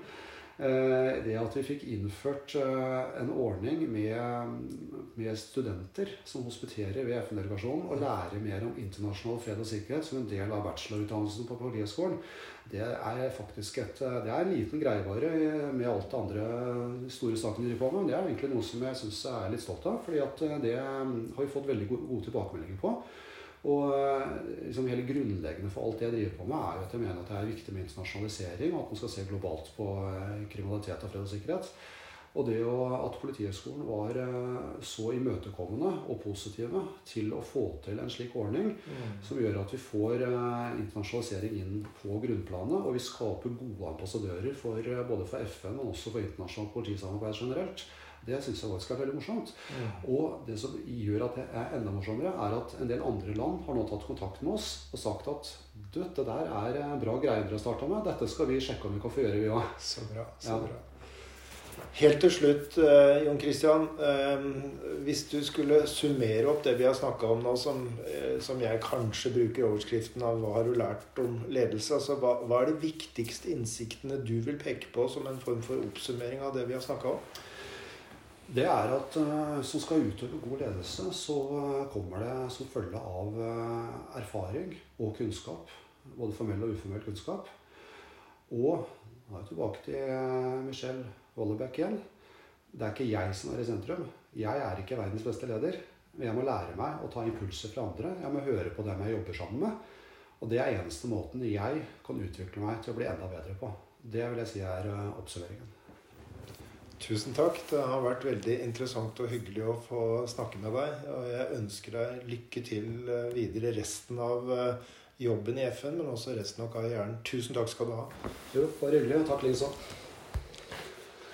Eh, Det at vi fikk innført eh, en ordning med, med studenter som hospiterer ved FN-delegasjonen og lærer mer om internasjonal fred og sikkerhet som en del av bachelorutdannelsen på Politihøgskolen, det er faktisk et, eh, det er en liten greie bare med alt det andre store sakene de driver på med. Det er egentlig noe som jeg syns jeg er litt stolt av, fordi at det har vi fått veldig gode tilbakemeldinger på. Og eh, liksom hele grunnleggende for alt det jeg driver på med, er jo at jeg mener at det er viktig med internasjonalisering, og at man skal se globalt på eh, kriminalitet og fred og sikkerhet. Og det jo at Politihøgskolen var eh, så imøtekommende og positive til å få til en slik ordning, som gjør at vi får internasjonalisering inn på grunnplanet, og vi skaper gode ambassadører for, både for FN, men også for internasjonalt politisamarbeid generelt. Det syns jeg faktisk er veldig morsomt. Og det som gjør at det er enda morsommere, er at en del andre land har nå tatt kontakt med oss og sagt at du, det der er eh, bra greier dere har starta med. Dette skal vi sjekke om vi kan få gjøre, vi òg. Så bra. så Ja. bra. Helt til slutt, eh, Jon Christian. Eh, hvis du skulle summere opp det vi har snakka om nå, som, eh, som jeg kanskje bruker overskriften av 'Hva har du lært om ledelse'? Altså, hva, hva er de viktigste innsiktene du vil peke på som en form for oppsummering av det vi har snakka om? Det er at eh, som skal utøve god ledelse, så eh, kommer det som følge av eh, erfaring og kunnskap. Både formell og uformell kunnskap. Og nå er jeg tilbake til Michelle Wallerbeck igjen. Det er ikke jeg som er i sentrum. Jeg er ikke verdens beste leder. Men jeg må lære meg å ta impulser fra andre. Jeg må høre på dem jeg jobber sammen med. Og det er eneste måten jeg kan utvikle meg til å bli enda bedre på. Det vil jeg si er oppsummeringen. Tusen takk. Det har vært veldig interessant og hyggelig å få snakke med deg. Og jeg ønsker deg lykke til eh, videre resten av eh, jobben i FN, men også resten av karrieren. Tusen takk skal du ha. Jo, bare hyggelig. Takk, Lisa.